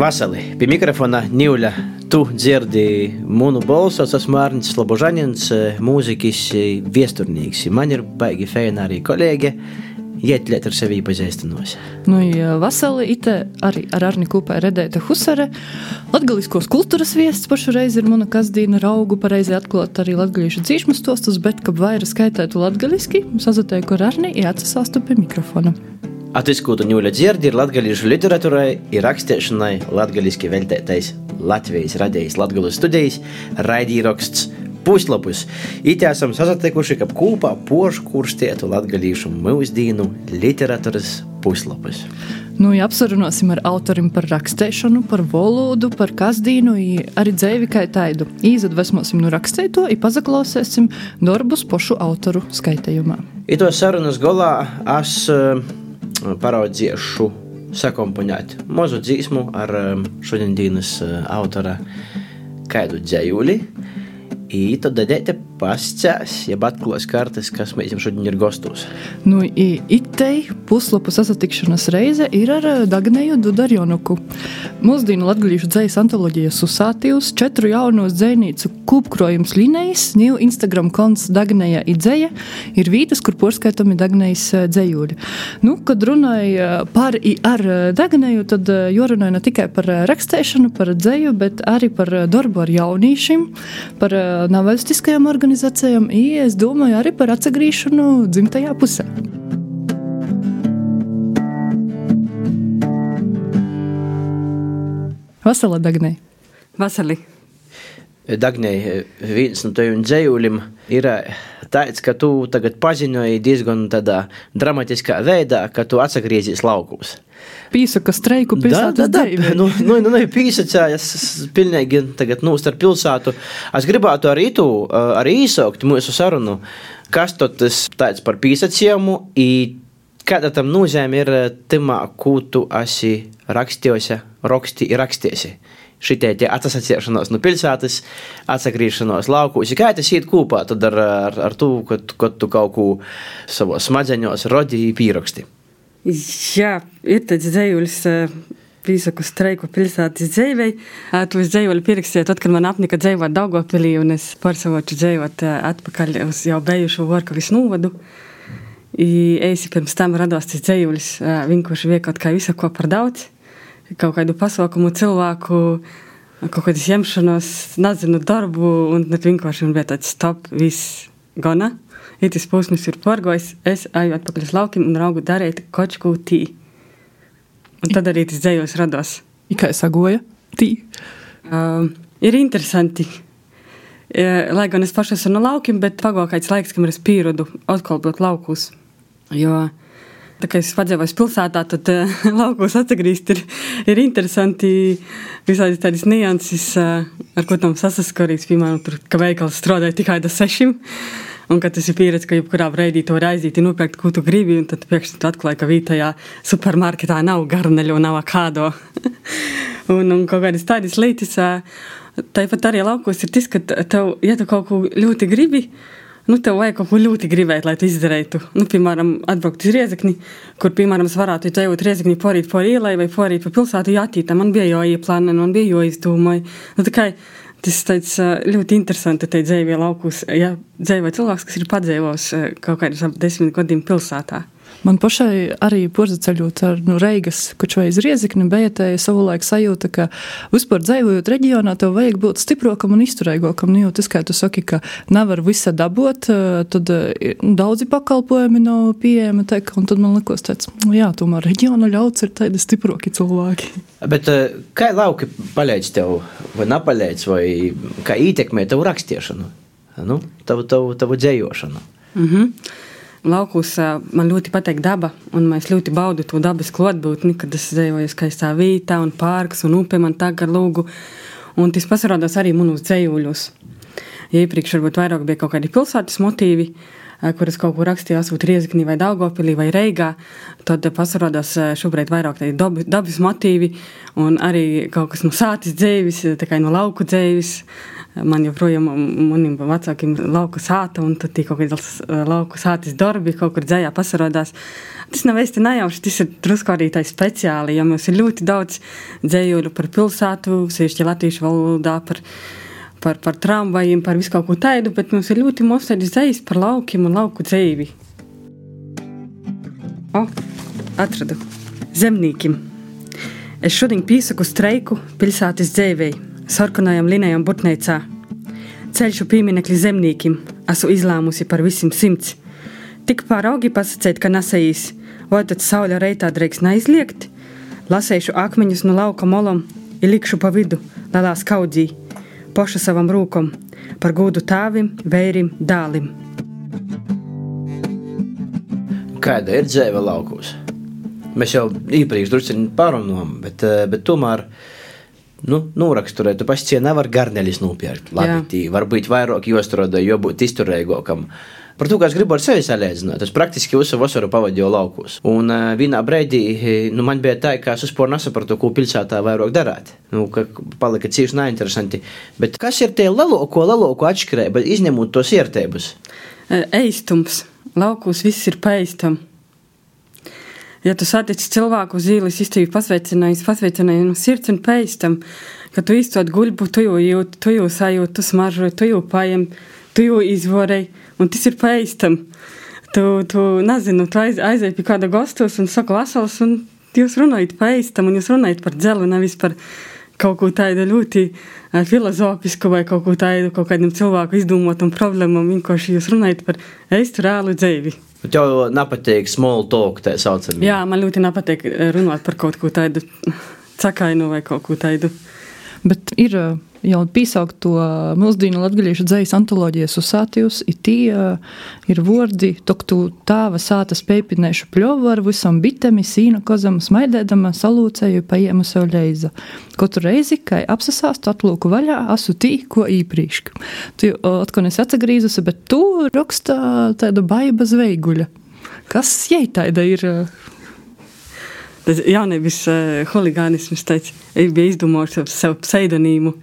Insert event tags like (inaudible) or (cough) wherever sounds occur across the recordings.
Vasarī pie mikrofona Nīļa. Tu dzirdi manu balsu, es esmu Arnēs Slobožanins, mūzikas viesturnīgs. Man ir baigi feina arī kolēģi. Iet liet ar sevi pazīstanos. Nu, ja vasarī ite arī ar Arni kopā redēta Husare. Latgaliskos kultūras viests pašu reizi ir mana kasdīna raugu pareizi atklāt arī latgalīšu dzīšmu stostus, bet, kad vairāk skaitētu latgaliski, sazatēju ar Arni, iecasāstu pie mikrofona. Atviskūtu ņūļa dzirdi ir latgalīšu literatūrai, ir rakstēšanai latgaliski veltētais Latvijas radījis Latgalas studijas raidīraksts puslapus. It esam sasatikuši, ka kopā porškurstētu latgalīšu mūsdīnu literatūras puslapus. Nu, ja apsarunāsim ar autorim par rakstēšanu, par valodu, par kasdīnu, arī dzēvi kā tādu. Īzadvesmosim no rakstēto, i pazaklausēsim darbus pošu autoru skaitējumā. Ito sarunas golā es uh, paraudzīšu sakomponēt mazu dzīsmu ar šodienas autora kādu dzējuli. Tad dēļ pascēs, jeb atklās kartes, kas mēs jums šodien ir gostos. Nu, itei puslapu sasatikšanas reize ir ar Dagnēju Dudarjonuku. Mūsdienu latgalīšu dzējas antoloģijas uzsātījus četru jaunos dzējnīcu kūpkrojums linējas, ņēw Instagram konts Dagnēja idzēja, ir vītas, kur porskaitami Dagnējas dzējūļi. Nu, kad runāja par i ar Dagnēju, tad jorunāja ne tikai par rakstēšanu, par dzēju, bet arī par darbu ar jaunīšiem, par nevalstiskajām organizācijām, un es domāju arī par atgriešanu dzimtajā pusē. Vasarā Dagnē. Vasarī. Dagnē, viens no tiem dzējuļiem ir tāds, ka tu tagad paziņoji diezgan tādā dramatiskā veidā, ka tu atgriezīsies laukos. Pīsaka streiku pilsētas dzīvē. Nu, nu, nu, nu pīsacājās pilnīgi tagad nūst ar pilsētu. Es gribētu arī tu, arī īsaukt mūsu sarunu, kas tad tāds par pīsacījumu, kāda tam nozīme ir timā, ko tu esi rakstījusi, raksti ir rakstījusi šitie atsacīšanās no pilsētas, atsagriešanās laukos. Kā tas iet kopā ar, ar, ar to, kad, kad tu kaut ko savos smadzeņos rodīji pieraksti? Jā, ir tāds dzējulis. Pīsaku streiku pilsētas dzīvei. To es dzējoju pierakstīju, tad, kad man apnika dzējot Daugopilī, un es pārsavotu dzējot atpakaļ uz jau bijušo Vorkavis novadu. Es pirms tam rados tas dzējulis, vienkārši viekot kā visu ko par daudz kaut kādu pasaukumu cilvēku, kaut kādas ņemšanos, nezinu, darbu, un tad vienkārši bija tāds stop, viss gana. Ir tas posms, ir pārgājis, es eju atpakaļ uz laukiem un raugu darīt kočku tī. Un tad arī tas dzējos rados. Kā es sagoju? Tī. Uh, ir interesanti. Lai gan es pašai esmu no laukiem, bet pagāja kāds laiks, kamēr es pierodu atkalpot laukus. Jo uh, Tā kā es padzīvoju pilsētā, tad uh, (laughs) laukos atgriezt ir, ir interesanti. Visādi tādas nianses, uh, ar ko tam saskarīs. Piemēram, tur, ka veikals strādāja tikai līdz sešiem. Un kad tas ir pieredze, ka jebkurā brīdī to var aiziet, nopirkt, ko tu gribi, un tad pēkšņi tu atklāji, ka vietējā supermarketā nav garneļu, nav kādo. (laughs) un, un kaut kādas tādas lietas, uh, tāpat arī laukos ir tas, ka tev, ja tu kaut ko ļoti gribi, nu, tev vajag kaut ko ļoti gribēt, lai tu izdarītu. Nu, piemēram, atbraukt uz Riezekni, kur, piemēram, es varētu iet Riezekni porīt por ielai vai porīt pa pilsētu jātīta. Man bija jau ieplāna, man bija jau izdomāja. Nu, tikai tas tāds ļoti interesanti, te dzēvie laukus, ja dzēvē cilvēks, kas ir padzīvos kaut kādus ap desmit gadiem pilsētā. Man pašai arī porzaceļot ar nu, Reigas, kuču vai iz Riezikni, bija tā savulaik sajūta, ka vispār dzīvojot reģionā, tev vajag būt stiprākam un izturīgākam. Nu, jo tas, kā tu saki, ka nevar visa dabūt, tad nu, daudzi pakalpojumi nav pieejami, teik, un tad man likos tāds, nu, jā, tomēr reģiona ļauts ir tādi stiprāki cilvēki. Bet kā lauki palīdz tev, vai nepalīdz, vai kā ietekmē tavu rakstīšanu, nu, tavu, tavu, tavu dzējošanu? Mm -hmm. Laukos man ļoti patīk daba, un es ļoti baudu to dabas klātbūtni, kad es dzīvoju skaistā vietā, un pārks, un upe man tā gar lūgu. Un tas parādās arī manos dzējuļos. Ja iepriekš varbūt vairāk bija kaut kādi pilsētas motīvi, kuras kaut kur rakstīju, esot Rieziknī vai Daugopilī vai Reigā, tad pasarādās šobrīd vairāk tādi dabas motīvi un arī kaut kas no sātis dzēvis, tā kā no lauku dzēvis, Man joprojām maniem vecākiem lauku sāta, un tad kaut kādas lauku sātas darbi kaut kur dzējā pasarodās. Tas nav īsti nejauši, tas ir drusku arī tā speciāli, jo mums ir ļoti daudz dzējuļu par pilsētu, sevišķi latviešu valodā, par, par, par tramvajiem, par visu kaut ko tādu, bet mums ir ļoti maz tādas dzējas par laukiem un lauku dzīvi. O, atradu zemniekiem. Es šodien piesaku streiku pilsētas dzīvēi sarkanajam linējam Butneicā. Ceļšu pieminekli zemniekiem esmu izlēmusi par visiem simts. Tik pāraugi pasakēt, ka nesējīs, vai tad sauļa reitā drīkst neizliegt? Lasēšu akmeņus no lauka molam, ilikšu pa vidu, lielā skaudzī, poša savam rūkam, par gūdu tāvim, vērim, dālim. Kāda ir dzīve laukos? Mēs jau iepriekš drusku pārunājām, bet, eh, bet tomēr nu, noraksturēt, tu pats cienā var garneļus nopirkt. Labi, tī, varbūt vairāk jostrādā, jo būt izturīgākam. Par to, kā es gribu ar sevi salīdzināt, es praktiski visu vasaru pavadīju laukos. Un uh, vienā brīdī nu, man bija tā, ka es vispār nesapratu, ko pilsētā vairāk darīt. Nu, ka palika cīņš neinteresanti. Bet kas ir tie lielāko, lielāko atšķirība, izņemot tos iertēbus? Eistums. Laukos viss ir paistam. Ja tu satiec cilvēku uz ielas, izteikti pasveicinājis, pasveicinājis no sirds un pēstam, ka tu izstot guļbu, tu jau jūti, tu jau sajūti, tu smaržoji, tu jau paiem, tu jau izvorēji, un tas ir pēstam. Tu, tu nezinu, tu aiz, aizēji pie kāda gastos un saka vesels, un jūs runājat pēstam, un jūs runājat par dzelu, nevis par kaut ko tādu ļoti uh, filozofisku vai kaut ko tādu, kaut kādam cilvēku izdomātam problēmām, vienkārši jūs runājat par eistu reālu dzīvi. Bet jau nepatīk small talk, tā saucamā. Jā, man ļoti nepatīk runāt par kaut ko tādu cakainu vai kaut ko tādu. Bet ir jau piesaukt to mūsdienu latgaļiešu dzējas antoloģijas uzsātījus, ir tie ir vordi, tok tu tāva sāta spēpinēšu pļovu ar visam bitemi, sīna kozam, smaidēdama, salūcēju, paēmu sev leiza. Katru reizi, kai apsasāstu atlūku vaļā, asu tī, ko īprīšk. Tu atkon es atsagrīzusi, bet tu raksta tādu baiba zveiguļa. Kas jai taida ir? Tas jaunības uh, huligānisms, teica, bija izdomājis sev pseidonīmu.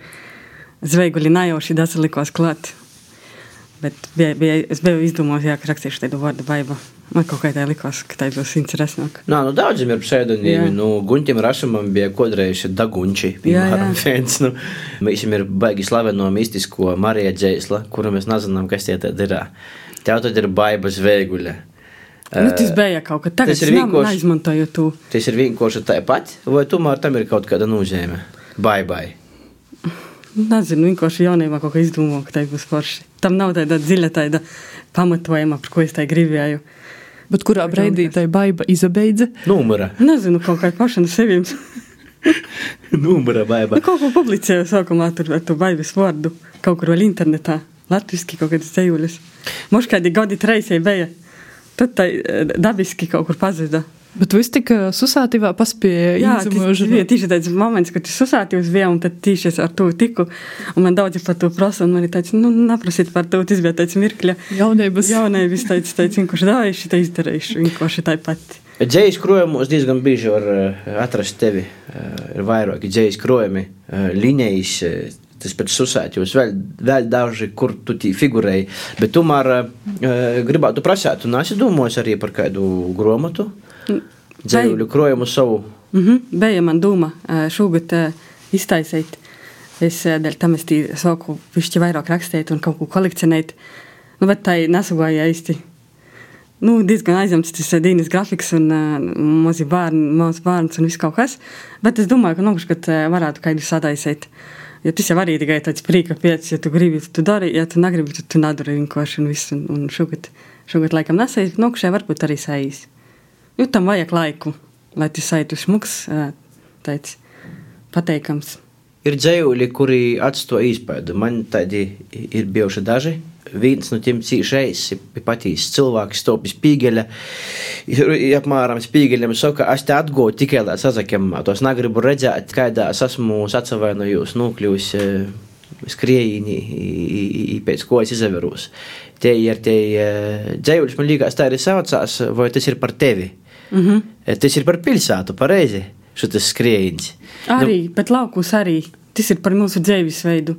Zveiguļi najauši dasalikos klāt. Bet bija, bija, es biju izdomājis, jā, ka rakstīšu tādu vārdu baiba. Man kaut kā tā likās, ka tā būs interesantāka. Nā, nu daudziem ir pseidonīmi. Nu, Guntim Rašamam bija kodreiz Dagunči, piemēram, (laughs) viens. Nu, mēs ir baigi slaveno mistisko Marija Džeisla, kuru mēs nezinām, kas tie tad ir. Tev tad ir baiba zveiguļa. Nu, tas bija kaut kas tāds, kas izmantoja to. Tas ir vienkārši tāpat, vai tomēr tam ir kaut kāda nozīme? Bye bye. Nezinu, vienkārši jaunībā kaut kā izdomāju, ka tā būs forši. Tam nav tāda dziļa tāda pamatojuma, par ko es tā gribēju. Bet kurā brīdī tā baiva izabeidza? Numura. Nezinu, kaut kā paša no seviem. Numura baiva. Nu, kaut ko publicēju sākumā tur ar to baivas vārdu. Kaut kur vēl internetā. Latviski kaut kādas ceļuļas. Mums kādi gadi treisē bija. Tad tā dabiski kaut kur pazuda. Bet viss tik susātīvā paspēja. Jā, tas bija tieši tāds moments, kad tu susāti uz vienu, un tad tieši es ar to tiku. Un man daudzi par to prasa, un man ir tāds, nu, neprasīt par to, tas bija tāds mirkļa. Jaunības. Jaunības tāds, tāds, vienkārši tā izdarījuši, vienkārši tā pati. Dzējas krojumos diezgan bieži var atrast tevi. Ir vairāki dzējas krojumi, līnijas, tas pēc susētījus, vēl, vēl daži, kur tu tī figurēji. Bet tomēr gribētu prasēt, un esi domājis arī par kādu gromatu? Dzējuļu krojumu savu. Mm -hmm. Bija man doma šogad iztaisīt. Es dēļ tam es sāku pišķi vairāk rakstīt un kaut ko kolekcionēt. Nu, bet tā nesagāja īsti. Nu, diezgan aizņemts tas dienas grafiks un uh, mazi bērni, mazs bērns un viss kaut kas. Bet es domāju, ka nākušajā gadā varētu kādu sadaisīt. Jo tas jau arī tikai tāds prīka pēc, ja tu gribi, tu dari, ja tu negribi, tad tu nedari vienkārši un viss. Un, un šogad, šogad laikam nesēju, nākušajā varbūt arī saīs. Jo tam vajag laiku, lai tas aitu smuks, tāds pateikams. Ir dzējuļi, kuri atstāja iespēju. Man tādi ir bijuši daži. Viens no tiem cīšais ir patīs cilvēks, stopis spīgeļa. Ir apmēram spīgeļam saka, es te atgūju tikai lai sazakiem. Tos negribu redzēt, kādā es esmu sacavainojos, nokļūs skrējiņi, pēc ko es izaveros. Tie ir tie dzējuļi, man liekas, tā arī saucās, vai tas ir par tevi. Mm -hmm. Tas ir par pilsētu, pareizi. Šis skrējiens. Arī, nu, bet laukus arī. Tas ir par mūsu dzīvesveidu.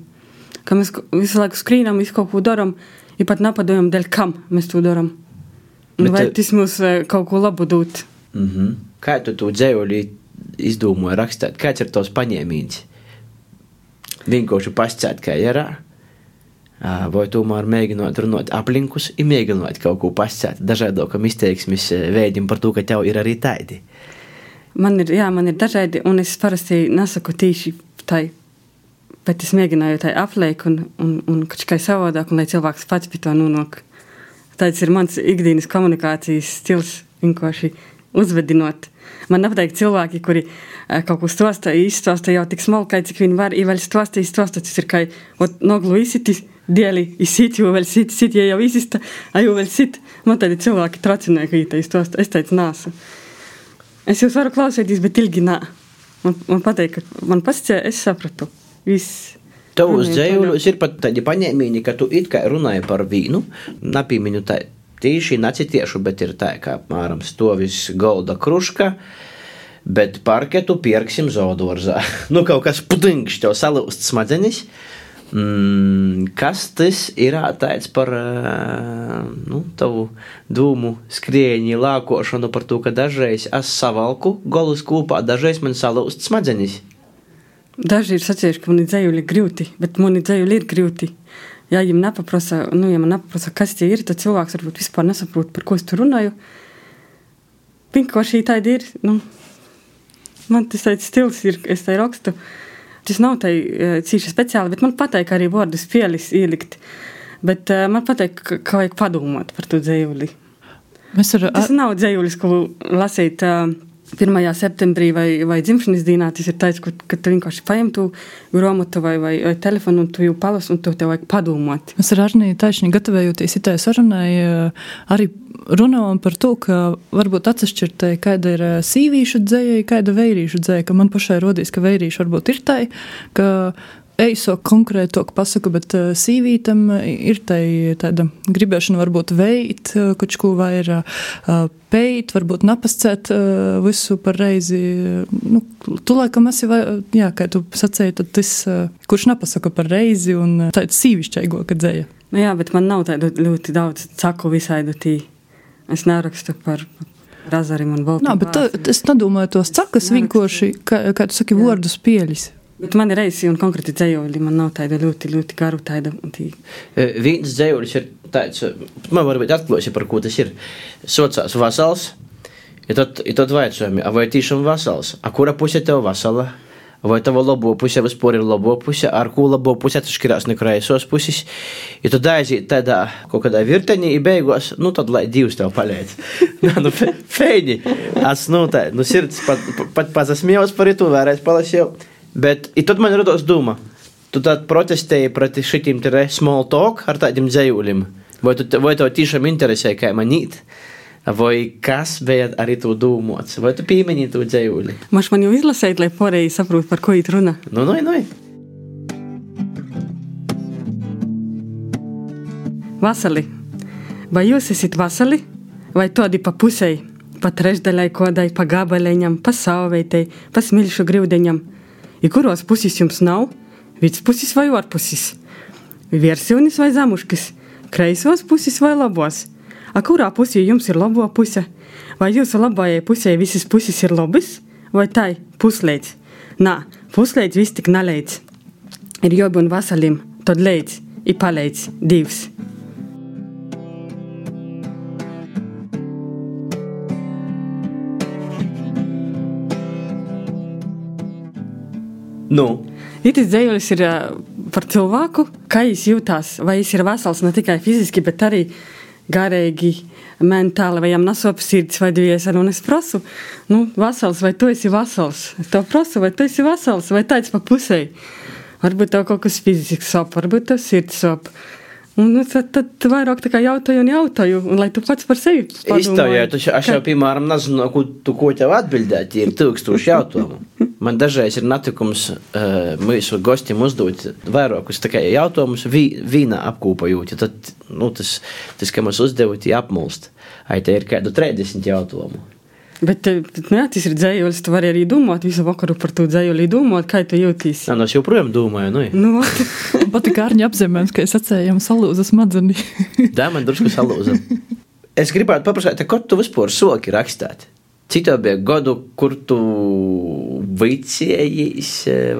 ka mēs visu laiku skrīnām, visu kaut ko darām, ja pat nepadomājam, dēļ kam mēs to darām. Bet Vai te- tas mums eh, kaut ko labu dot? Mm -hmm. Kā tu to dzējuļi izdomāji rakstīt? Kāds ir tos paņēmiens? Vienkārši pascēt, kā ir. ā, Vai tomēr mēģinot runāt aplinkus, ir mēģinot kaut ko pascēt dažādākam izteiksmes veidiem par to, ka tev ir arī tādi. Man ir, jā, man ir dažādi, un es parasti nesaku tieši tai. Bet es mēģināju tai apliekt, un, un, un kaut kā savādāk, un lai cilvēks pats pie to nonāk. Tas ir mans ikdienas komunikācijas stils, vienkārši uzvedinot. Man nepatīk cilvēki, kuri kaut ko stosta, izstosta jau tik smalki, cik viņi var, ja vēl stosta, izstosta, tas ir kā noglu izsitis, dieli izsit, jo vēl sit, sit, ja jau izsista, a jau vēl sit. Man tādi cilvēki tracinē, ka īta izstosta, es teicu, nāsu. Es jūs varu klausīties, bet ilgi nē. Man, man patīk, ka man pastāv, es sapratu. Viss. Tavos Runāju dzējuļos ir pat tādi paņēmieni, ka tu it kā runāji par vīnu, napīmiņu tā tīši nacitiešu, bet ir tā, kā apmēram stovis golda kruška, bet parketu pierksim zodorzā. (laughs) nu, kaut kas pudingš tev salūst smadzenis. Mm, kas tas ir tāds par ā, nu, tavu dūmu skrieņu, lākošanu, par to, ka dažreiz es savalku golus kopā, dažreiz man salūst smadzenis. Daži ir sacījuši, ka man ir dzējuļi grūti, bet man ir dzējuļi ir grūti. Ja viņam nepaprasa, nu, ja man nepaprasa, kas tie ir, tad cilvēks varbūt vispār nesaprot, par ko es tur runāju. Vienkārši tāda ir. Nu, man tas tāds stils ir, es tā rakstu. Tas nav tā cīņa speciāli, bet man patīk arī vārdus pielis ielikt. Bet uh, man patīk, ka, vajag padomāt par to. Mēs ar, Tas nav dzējulis, ko lasīt uh, 1. septembrī vai, vai dzimšanas dienā. Tas ir tāds, ka, ka tu vienkārši paņem to grāmatu vai, vai, vai telefonu un tu jau palas, un tu tev vajag padomāt. Mēs ar Arniju taisni gatavojoties itai sarunai, eh, arī runājam par to, ka varbūt atsevišķi kāda ir eh, sīvīšu dzēja, kāda veirīšu dzēja, ka man pašai rodīs, ka veirīšu varbūt ir tai, ka eiso konkrētāk pasaku, bet sīvītam ir tai tāda gribēšana varbūt veikt, uh, kaut ko vai ir uh, peit, varbūt napascēt visu par reizi. Nu, tu laikam esi, vai, jā, kā tu sacēji, tad tas, kurš napasaka par reizi un tāds sīvišķaigo, kad dzēja. Nu, jā, bet man nav tādu ļoti daudz caku visādi tī. Es nerakstu par razarim un baltu. Nā, bet tā, es nedomāju tos cakas vienkārši, kā, kā tu saki, Jā. vārdus pieļis. Bet man ir reizes un konkrēti dzējoļi. Man nav tāda ļoti, ļoti garu tāda. Tī. E, Viens dzējulis ir tāds, e, man varbūt atklāsi, par ko tas ir. Sociāls vasals, ja tad, ja tad vaicājumi, a vai tiešām vasals, a kura puse tev vasala? Vai tava labo puse vispār ir labo puse, ar ko labo puse tu šķirās no kreisos puses? Ja tu aiziet tādā kaut kādā virtenī, ir beigās, nu tad lai divs tev palīdz. (laughs) Nā, nu, fe- feini. Es, nu, tā, nu, sirds pat, pat pazasmījos par to, vēlreiz palasīju. Bet, i tad man radās doma. Tu tad protestēji pret šitiem te small talk ar tādiem dzējuļiem. Vai, tu, vai tev tiešām interesē, kā manīt? Vai kas bija arī tu dūmots? Vai tu pieminēji to dzējuļi? Maš man jau izlasīt, lai pareizi saprotu, par ko ir runa. Nu, nu, nu. Vasali. Vai jūs esat vasali, vai tādi pa pusei, pa trešdaļai, kodai, pa gabaliņam, pa sauveitei, pa smilšu grīvdeņam? I kuros puses jums nav? Viduspuses vai orpuses? Versiunis vai zamuškis? Kreisos puses vai labos? A kurā pusē jums ir labo puse? Vai jūsu labajai pusē visas puses ir labas, vai tai puslēdz? Nā, puslēdz viss tik naleidz. Ir jābūt vasalim, tad leidz, ir paleidz divs. Nu, Itis dzējolis ir ā, par cilvēku, kā viņš jūtas, vai viņš ir vesels ne tikai fiziski, bet arī garīgi, mentāli, vai viņam nesop sirds vai dvieseli. Un es prasu, nu, vesels, vai tu esi vesels? Es tev prasu, vai tu esi vesels, vai tāds pa pusē. Varbūt tev kaut kas fizisks sop, varbūt tev sirds sop. Un nu, tad, tad vairāk tā kā jautāju un jautāju, un lai tu pats par sevi iztaujāt, taču es jau, piemēram, nezinu, ko tu ko tev atbildēt, ir tūkstoši jautājumu. Man dažreiz ir notikums uh, mūsu gostiem uzdot vairākus tā kā jautājumus vī, vīnā apkopojot, ja tad, nu, tas, tas, ka mums uzdevot, ja apmulst. Ai, te ir kādu 30 jautājumu. Bet, eh, ne, tas ir dzējolis. Tu vari arī domāt visu vakaru par to dzējoli, domāt, kā tu jūties. Jā, no es joprojām domāju, nu, Nu, (laughs) Pat kā Arņa apzīmējums, ka es atcējām salūza smadzenī. tā (laughs) man drusku salūza. Es gribētu paprasāt, ko tu vispār soki rakstāt? Cik tev bija gadu, kur tu vicējies?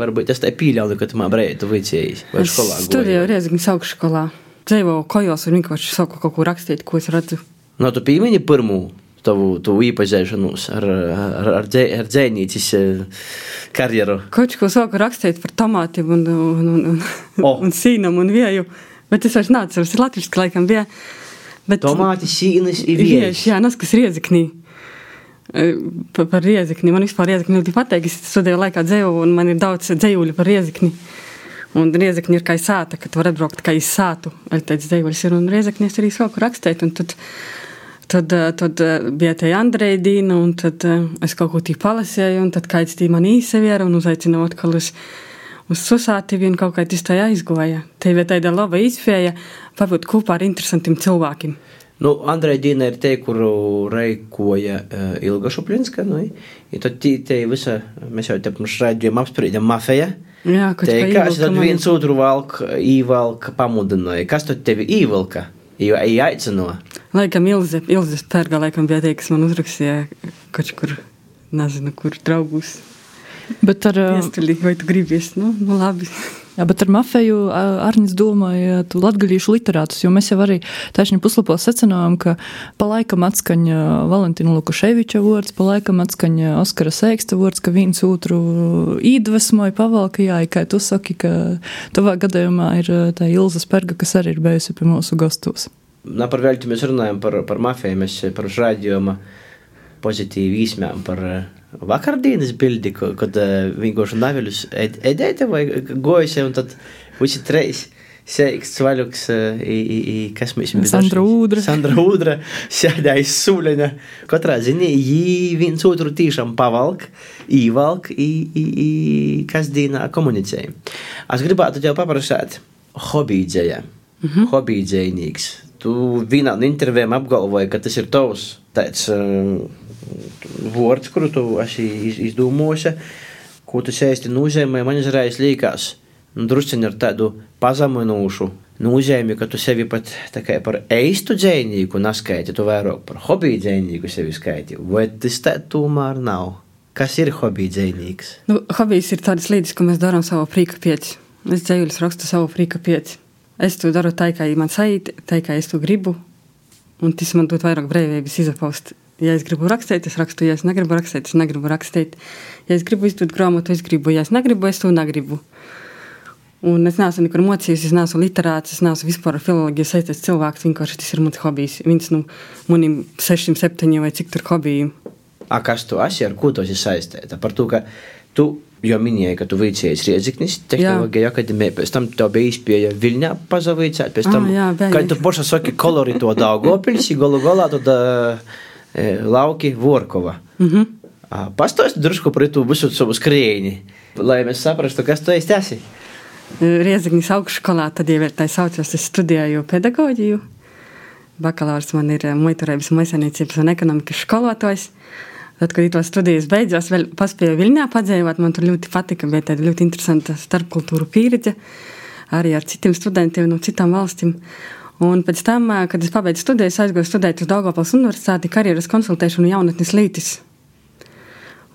Varbūt es tā pīļauju, ka tu man brēji, tu vicējies. Vai es skolā studēju goji? Riezikņas augšskolā. Dzēvoju kojos un vienkārši saku kaut ko rakstīt, ko es redzu. No tu pīmiņi pirmū tavu, tavu īpazīšanos ar, ar, ar, dzē, ar dzēnīcis eh, karjeru. Kaut ko saku rakstīt par tomātiem un, un, un, un, O. un sīnam un vieju. Bet es vairs neatceros, tas latviski laikam bija. Bet, Tomāti, sīnis, ir Vieši, jā, tas, kas rieziknī. Par, par riezikni. Man vispār riezikni ļoti patīk. Es studēju laikā dzēju, un man ir daudz dzējuļu par riezikni. Un riezikni ir kā sāta, kad var atbraukt kā iz sātu. Arī tāds dzējuļs ir, un riezikni es arī sāku rakstīt. Un tad, tad, eh, tad eh, bija te Andreja Dīna, un tad eh, es kaut ko tī palasēju, un tad kāds tī man īseviera un uzaicināja atkal uz, uz susāti, un kaut kā tas tā aizgoja. Te bija tāda laba izpēja, pabūt kopā ar interesantiem cilvēkiem. Nu, Andrei Dīna ir te, kuru reikoja Ilga Šuplinska, nu, i tad tī, te visa, mēs jau te pirms raidījām apspriedām mafija. Jā, kaut kā kāds ievilka tad viens otru valk, īvalka pamudināja. Kas tad tevi īvalka? Jo ej aicino. Laikam Ilze, Ilze Pērga laikam bija tie, kas man uzrakstīja kaut kur, nezinu, kur draugus. Bet ar, Iestulī, vai tu gribies? Nu, nu labi. jā, bet ar mafiju Arņģis domāja, tu latgaļīšu literātus, jo mēs jau arī taisni puslapos secinājām, ka pa laikam atskaņa Valentina Lukaševiča vārds, pa laikam atskaņa Oskara Sēksta vārds, ka viens otru iedvesmoja pavalka, jā, kā tu saki, ka tavā gadījumā ir tā Ilza Sperga, kas arī ir bijusi pie mūsu gastos. Par velti mēs runājam par, par mafiju, mēs par raidījuma pozitīvi īsmējam par eh, vakardienas bildi, kad eh, vienkārši naviļus ed- ēdēja vai gojusi, un tad visi treis. Sēks, Vaļuks, eh, i- i- i- kas mēs bijām? Sandra Ūdra. Sandra Udra, (laughs) sēdēja sūleņa. Katrā ziņā viņi viens otru tiešām pavalk, īvalk, i, i, i, kas dienā komunicēja. Es gribētu tev paprasāt, hobīdzēja, mm -hmm. hobīdzējnīgs. Tu vienā no intervijām apgalvoji, ka tas ir tavs tāds uh, vārds, kuru tu esi iz, izdomājusi, ko tu sēsti nozīmē, man izrādās līkās. Nu, Drusciņi ar tādu pazeminošu nozīmi, ka tu sevi pat kā par eistu dzēnīgu neskaiti, tu vairāk par hobiju dzēnīgu sevi skaiti. Vai tas tā tomēr nav? Kas ir hobiju dzēnīgs? Nu, hobijs ir tādas lietas, ko mēs darām savu frīka pieci. Es dzējuļus rakstu savu frīka pieci. Es to daru tā, kā man sajūt, tā, kā es to gribu. Un tas man dod vairāk brīvības izapaust. Ja es gribu rakstīt, es rakstu, ja es negribu rakstīt, es negribu rakstīt. Ja es gribu izdot grāmatu, es gribu, ja es negribu, es to negribu. Un es neesmu nekur mocījies, es neesmu literāts, es neesmu vispār ar filoloģiju saistīts cilvēks. Vienkārši tas ir mans hobijs. Viens no maniem sešiem, septiņiem vai cik tur hobijiem. A, kas tu esi, ar ko tu esi saistīta? Par to, ka tu jau minēji, ka tu vicējies Riedziknis, tehnoloģija akadēmija, pēc tam tev bija izpēja Viļņā pazavīcēt, pēc tam, jā, bija. kad tu poša saki kolorito Daugopils, galu galā tad uh, lauki Vorkova. Mm -hmm. Pastāsti drusku par to visu savu skrējiņu, lai mēs saprastu, kas tu esi. esi. Rieziknis augšskolā, tad jau ir tā saucās, es studēju pedagoģiju. Bakalaurs man ir muiturības, maisainiecības un ekonomikas skolotājs. Tad, kad to studijas beidzās, vēl paspēju Viļņā padzēvot, man tur ļoti patika, bija tāda ļoti interesanta starpkultūra pieredze arī ar citiem studentiem no citām valstīm. Un pēc tam, kad es pabeidzu studijas, aizgāju studēt uz Daugavpils universitāti karjeras konsultēšanu un jaunatnes lītis.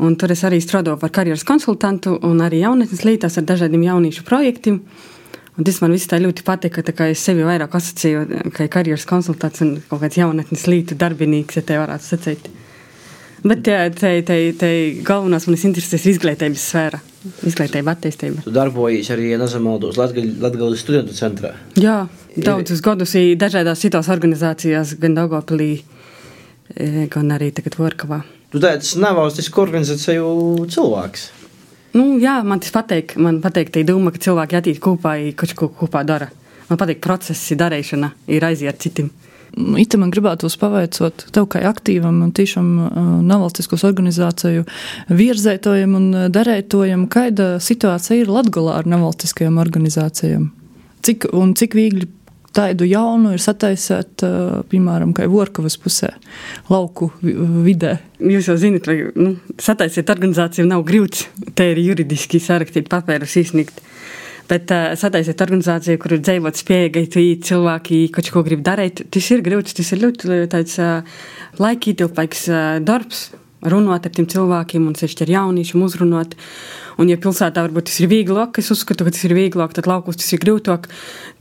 Un tur es arī strādāju par karjeras konsultantu un arī jaunatnes lītās ar dažādiem jauniešu projektiem. Un tas man viss tā ļoti patika, tā kā es sevi vairāk asociēju kā karjeras konsultants un kaut kāds jaunatnes lītu darbinīgs, ja te varētu sacīt. Bet te galvenās manas intereses ir izglītības sfēra, izglītība, attīstība. Tu darbojies arī, ja nezamaldos, Latgales studentu centrā. Jā, daudzus gadus ir dažādās citās organizācijās, gan Daugavpilī, eh, gan arī tagad Vorkavā. Tu tāds nevalstisku organizāciju cilvēks. Nu, jā, man tas patīk. Man patīk tā doma, ka cilvēki attīstās kopā, kaut ko kopā dara. Man patīk procesi, darīšana, ir aiziet citam. Ita man gribētu pavaicot tev kā aktīvam un tiešām uh, nevalstiskos organizāciju virzētojam un uh, darētojam, kāda situācija ir Latgolā ar nevalstiskajām organizācijām? Cik, un cik viegli tādu jaunu ir sataisīt, piemēram, kā Vorkavas pusē, lauku vidē? Jūs jau zinat, vai nu, sataisīt organizāciju nav grūts. Te ir juridiski sarakstīt papērus izsniegt. Bet uh, sataisīt organizāciju, kur ir dzīvot spējīgi, cilvēki kaut ko grib darīt, tas ir grūts. Tas ir ļoti tāds uh, laikītilpīgs uh, darbs runāt ar tiem cilvēkiem, un sevišķi ar jauniešiem uzrunāt. Un, ja pilsētā varbūt tas ir vieglāk, es uzskatu, ka tas ir vieglāk, tad laukos tas ir grūtāk.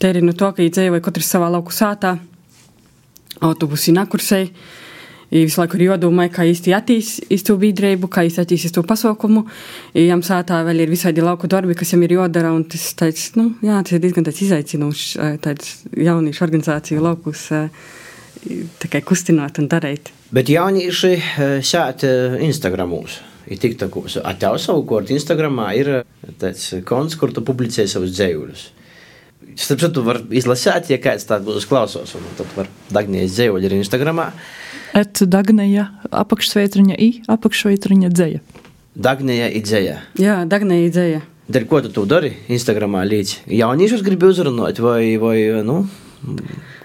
Te ir no to, ka dzīvoja katrs savā lauku sātā, autobusi nakursēji. Visu laiku ir jādomā, kā īsti attīstīt to biedrību, kā īsti attīstīt to pasaukumu. Jām sātā vēl ir visādi lauku darbi, kas jām ir jādara, tas, tāds, nu, jā, tas ir diezgan izaicinošs, jauniešu organizāciju laukus kustināt un darīt. Bet jaunieši sēt Instagramos. Ir tik tā, ka tev savukārt Instagramā ir tāds konts, kur tu publicē savus dzējuļus. Starp citu, var izlasīt, ja kāds tāds būs klausos, un tad var Dagnijas dzējuļi ir Instagramā. Et Dagnija apakšsveitriņa i apakšsveitriņa dzēja. Dagnija i dzēja. Jā, Dagnija i dzēja. Dēļ ko tu tu dari Instagramā līdzi? Jauniešus gribi uzrunāt vai, vai nu,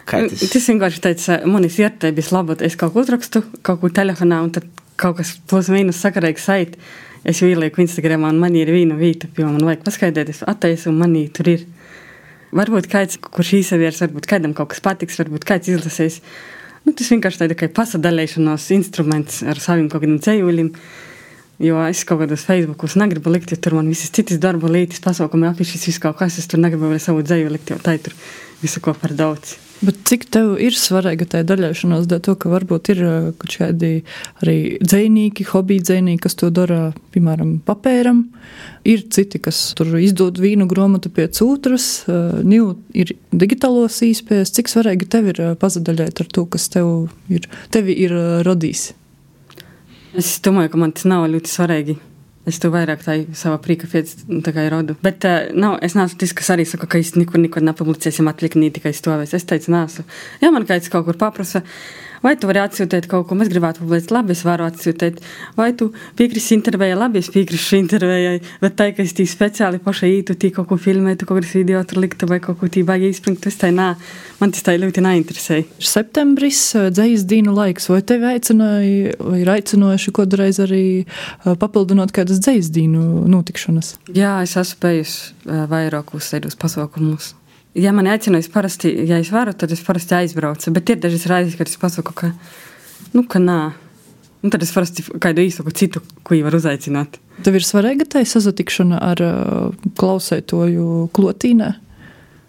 Tas, tas vienkārši teica, manis iertēbis labot, es kaut ko uzrakstu, kaut ko telefonā, un tad kaut kas plus mīnus sakarīgi sait. Es jau ielieku Instagramā, un man ir viena vieta, jo man vajag paskaidrot, es attaisu, un manī tur ir. Varbūt kāds, kurš īsavieris, varbūt kādam kaut kas patiks, varbūt kāds izlasīs. Nu, tas vienkārši tāda kā pasadalīšanās instruments ar saviem kaut kādiem ceļiem. Jo es kaut kādos Facebookos negribu likt, jo tur man visas citas darba lietas, pasaukumi, afišas, viss kaut kas, es tur negribu vēl savu dzēju likt, jo tā ir tur visu ko par daudz. Bet cik tev ir svarīga tā daļāšanās, dēļ to, ka varbūt ir uh, kaut kādi arī dzēnīgi, hobiji dzēnīgi, kas to dara, piemēram, papēram. Ir citi, kas tur izdod vīnu grāmatu pēc otras, Niu ir digitālos īspējas. Cik svarīgi tev ir uh, pazadaļēt ar to, kas tev ir, tevi ir radījis? Es domāju, ka man tas nav ļoti svarīgi. Es to vairāk tā savā prīka pēc rodu. Bet uh, nav, es neesmu tas, kas arī saka, ka es nekur, nekur nepublicēsim atlikt, tikai stāvēs. Es teicu, neesmu. Ja man kāds kaut kur paprasa, Vai tu vari atsūtīt kaut ko, mēs gribētu publicēt, labi, es varu atsūtīt. Vai tu piekrīti intervijai, labi, es piekrītu intervijai, bet tā, ka es tī speciāli pašai ītu, tī kaut ko filmētu, kaut kādas video tur liktu vai kaut ko tī baigi izspringt, tas tā nā, man tas tā ļoti neinteresē. Septembris, dzējas dīnu laiks, vai tevi aicināja, vai ir aicinājuši kodreiz arī papildinot kādas dzējas dīnu notikšanas? Jā, es esmu eh, vairākus tādus pasaukumus ja man aicina, es parasti, ja es varu, tad es parasti aizbraucu. Bet ir dažas reizes, kad es pasaku, ka, nu, ka nā. Un tad es parasti kādu īsaku citu, ko jau var uzaicināt. Tev ir svarīga tā sazatikšana ar uh, klausētoju klotīnē?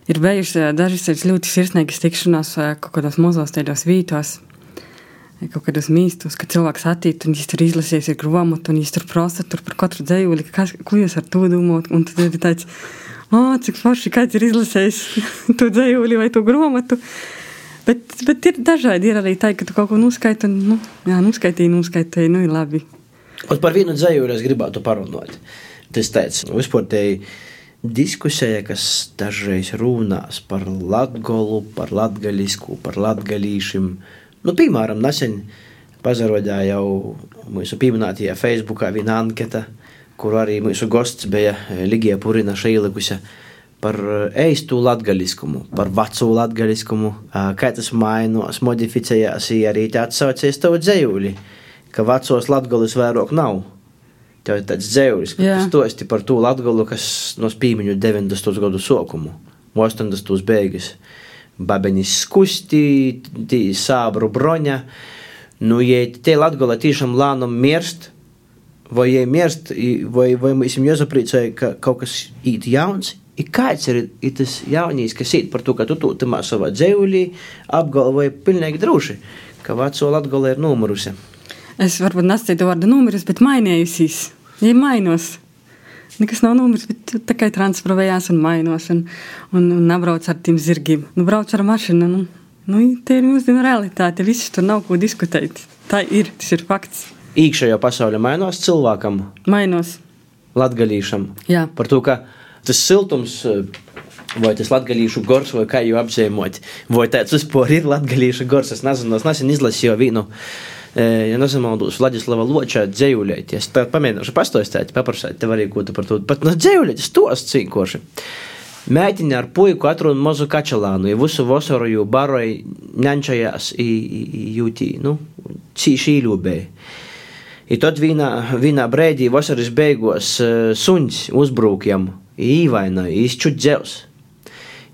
Ir bijušas dažas ļoti sirsnīgas tikšanās kaut kādos mazos tādos vītos. Kaut kādos mīstos, kad cilvēks attīstās, un viņš tur izlasīs grāmatu, un viņš tur prasa tur par katru dzīvuli, ko jūs ar to domājat. Un tad ir tāds, oh, cik forši kāds ir izlasījis (laughs) to dzējuli vai to grāmatu. Bet, bet ir dažādi. Ir arī tā, ka tu kaut ko nuskaiti, un, nu, jā, nuskaitīji, nuskaitīji, nu, ir labi. Un par vienu dzējuli es gribētu parunāt. Tas teica, nu, vispār te diskusija, kas dažreiz runās par latgolu, par latgaļisku, par latgalīšiem. Nu, piemēram, nesen pazarodāja jau mūsu pieminētajā Facebookā viena anketa, kur arī mūsu gosts bija eh, Ligija Purina šeilikusi par eistu eh, latgaļiskumu, par vecu latgaļiskumu, kā tas mainos, modificējās arī tāds saucies tavu dzējūli, ka vecos latgaļus vairāk nav. Tev ir tāds dzējulis, kas stosti par to latgalu, kas no spīmiņu 90. gadu sokumu, 80. beigas. Babenis skusti, tī sābru broņa. Nu, ja te latgala tiešām lānam mirst, vai ja mirst, vai, vai mēs viņam jāsapriecēja, ka kaut kas īt jauns, ir kāds ir, ir tas jaunīs, kas īt par to, ka tu tu tamā savā dzēvulī apgalvoja pilnīgi droši, ka veco latgola ir numurusi. Es varbūt nesacītu vārdu numurus, bet mainījusies. Ja mainos. Nekas nav numurs, bet tikai transferējās un mainos un, un, un nebrauc ar tiem zirgiem. Nu, brauc ar mašīnu. Nu, nu, tā ir mūsdienu realitāte. Viss tur nav ko diskutēt. Tā ir, tas ir fakts iekšējā pasaule mainās cilvēkam, mainās latgadījušam. Jā. Par to, ka tas siltums. Vai tas latgadījušu gors, vai kā jau apzīmot, vai tāds vispār ir latgadījušu gors. Es nezinu, es nesen izlasīju vienu, ja nesamaldos, Vladislava Ločā dzējuļēt. Es tā pamēģināšu pastāstīt, paprasēt tev arī, ko tu par to, pat no to esmu cīnkoši. Mēģini ar puiku atrod mazu kačelānu, ja visu vasaru jau baroja ņančajās jūtī, nu, cīši īļūbēji. I tad vienā, vienā brīdī vasaras beigās uh, suns uzbrūkjam, īvainoja, izčūt dzēvs.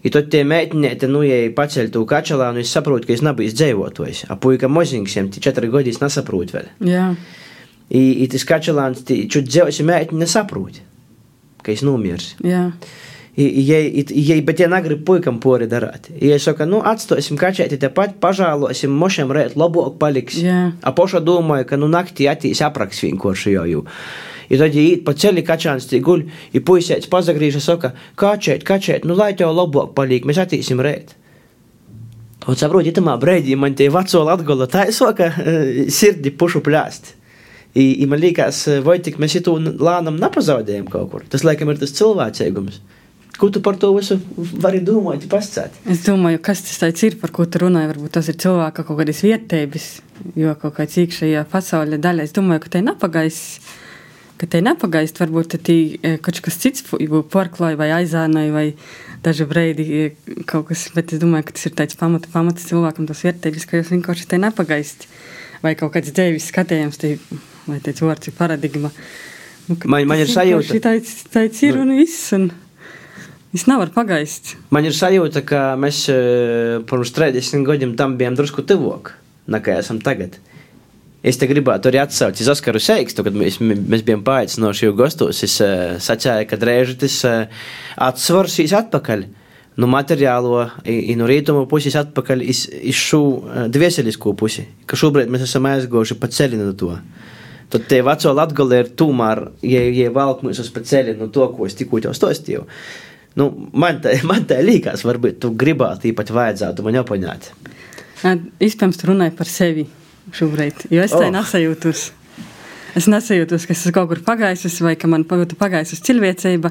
I tad tie mēģinieti, nu, ja paceļ to kačelānu, es saprotu, ka es nebiju dzīvotājs. A puika moziņš, jam tie četri gadi, es nesaprotu vēl. Jā. I, i tas kačelāns, čūt dzēvs, ja mēģini nesaprot, ka es nomirs. Jā. Ja, ja, bet ja negrib puikam pori darīt, ja saka, nu, atstosim kačēti tepat, pažālosim, mošam rēt, labāk paliks. Jā. A poša domāju, ka, nu, naktī attīs apraks vienkārši jau jau. I tad, īt pa ceļi kačāns tī guļ, ja puisēts pazagrīža, saka, kačēt, kačēt, nu, lai tev labāk paliek, mēs attīsim rēt. Un saprot, ja tamā brēdī man tie veco latgola tā ir soka, sirdi pušu plēst. I, i man liekas, vai tik mēs itu lānam nepazaudējam kaut kur. Tas, laikam, ir tas cilvēcīgums. Ko tu par to visu vari domāt, pastāstīt? Es domāju, kas tas ir, par ko tu runāji. Varbūt tas ir cilvēka kaut kādas vietības, jo kaut kāds iekšējā pasaules daļa. Es domāju, ka te nepagais, ka te nepagaist, varbūt te kaut kas cits porklāja vai aizānoja vai daži breidi kaut kas, bet es domāju, ka tas ir tāds pamata, pamata cilvēkam tas vietības, ka jūs vienkārši te nepagaist. Vai kaut kāds dzīves skatījums, te, vai te vārds ir paradigma. Nu, man, man ir sajūta. Tāds, tāds ir un viss. Un... Es nevaru pagaist. Man ir sajūta, ka mēs pirms 30 gadiem tam bijām drusku tuvāk nekā esam tagad. Es te gribētu arī atsaukt uz Oskaru Seikstu, kad mēs, mēs bijām paaicinoši jau gastos. Es uh, sacēju, ka drēži tas uh, atsvarsīs atpakaļ. Nu, materiālo, i, no rietumu puses atpakaļ iz, iz šo uh, dvieselisko pusi, ka šobrīd mēs esam aizgojuši pa ceļu no to. Tad tie veco latgali ir tūmār, ja, ja valk mūs uz pa ceļu no to, ko es tikko jau stostīju. Nu, man tā, (laughs) man tā liekas, varbūt tu gribētu īpat vajadzētu man apaņāt. Iespējams, tu runāji par sevi šobrīd, jo es tā oh. nesajūtos. Es nesajūtos, ka esmu kaut kur pagājis, vai ka man pagājis cilvēcība.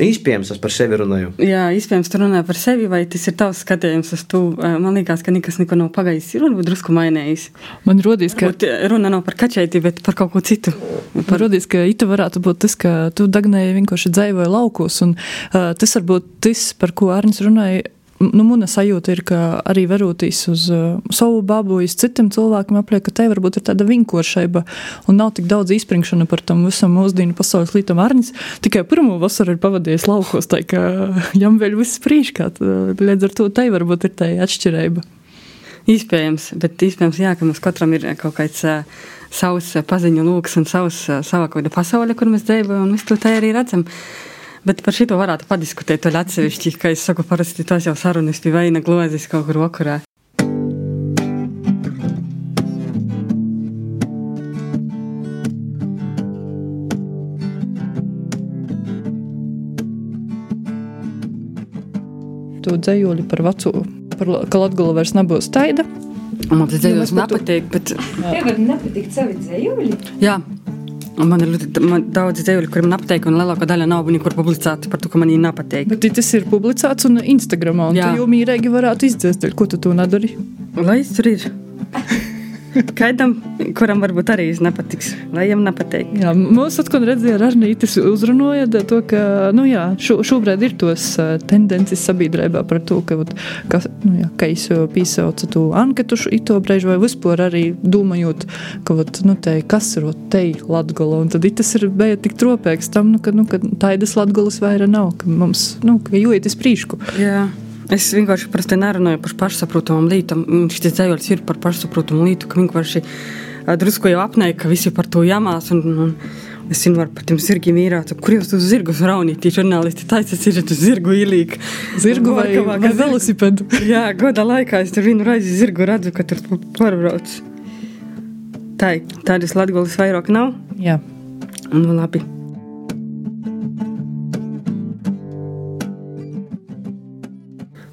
Iespējams, es par sevi runāju. Jā, iespējams, tu runā par sevi, vai tas ir tavs skatījums uz to. Man liekas, ka nekas neko nav pagājis. Ir varbūt drusku mainījis. Man rodīs, ka runa nav par kačēti, bet par kaut ko citu. Par... Man rodīs, ka ita varētu būt tas, ka tu dagnēji vienkārši dzēvoji laukos, un uh, tas varbūt tas, par ko Arnis runāja nu, mana sajūta ir, ka arī verotīs uz uh, savu babu, uz citiem cilvēkiem, apliek, ka te varbūt ir tāda vinkošaiba un nav tik daudz izpringšana par tam visam mūsdienu pasaules lītam Arnis. Tikai pirmo vasaru ir pavadījis laukos, tā kā (laughs) jām vēl viss prīškāt. Līdz ar to te varbūt ir tā atšķirība. Iespējams, bet iespējams, jā, ka mums katram ir kaut kāds uh, savs paziņu lūks un savs, uh, sava kaut kāda pasaule, kur mēs dzīvojam, un mēs to tā arī redzam. Bet par šito varētu padiskutēt vēl atsevišķi, kā es saku, parasti tās jau sarunas pie veina glozes kaut kur vakarā. Tu dzējoli par veco, par, ka Latgala vairs nebūs taida. Man tas dzējos nepatīk, bet... Tev var nepatikt savi dzējoli? Jā. Man ir ļoti man daudz dzīslu, kuriem nepatīk, un lielākā daļa nav nekur publicēta par to, ka man viņa nepatīk. Bet tas ir publicēts un Instagramā, un Jā. tu jau mīrēgi varētu izdzēst, ko tu to nedari. Lai tur ir. Kādam, kuram varbūt arī nepatiks, lai viņam nepatīk. Jā, mums atkal redzēja, ar Arnītis uzrunāja to, ka, nu jā, šo, šobrīd ir tos tendences sabiedrībā par to, ka, ka, nu jā, ka es pīsaucu to anketu ito brīžu vai vispār arī domājot, ka, vat, nu, te, kas ir te Latgola, un tad tas ir bija tik tropēks tam, nu, ka, nu, ka taidas Latgolas vaira nav, ka mums, nu, ka jūiet es prīšku. Jā. Es vienkārši parasti nerunāju par pašsaprotamām lietām. Šis dzējums ir par pašsaprotamu lietu, ka vienkārši drusku jau apnēja, ka visi par to jāmās. Un, un, Es zinu, par tiem zirgiem īrāt, kur jūs uz zirgus raunīt, žurnālisti taisas ir uz zirgu īlīgi. Zirgu vai, vai velosipēdu? Jā, goda laikā es tur vienu reizi zirgu redzu, ka tur pārbrauc. Tā, tādas latgolas vairāk nav? Jā. Nu, labi.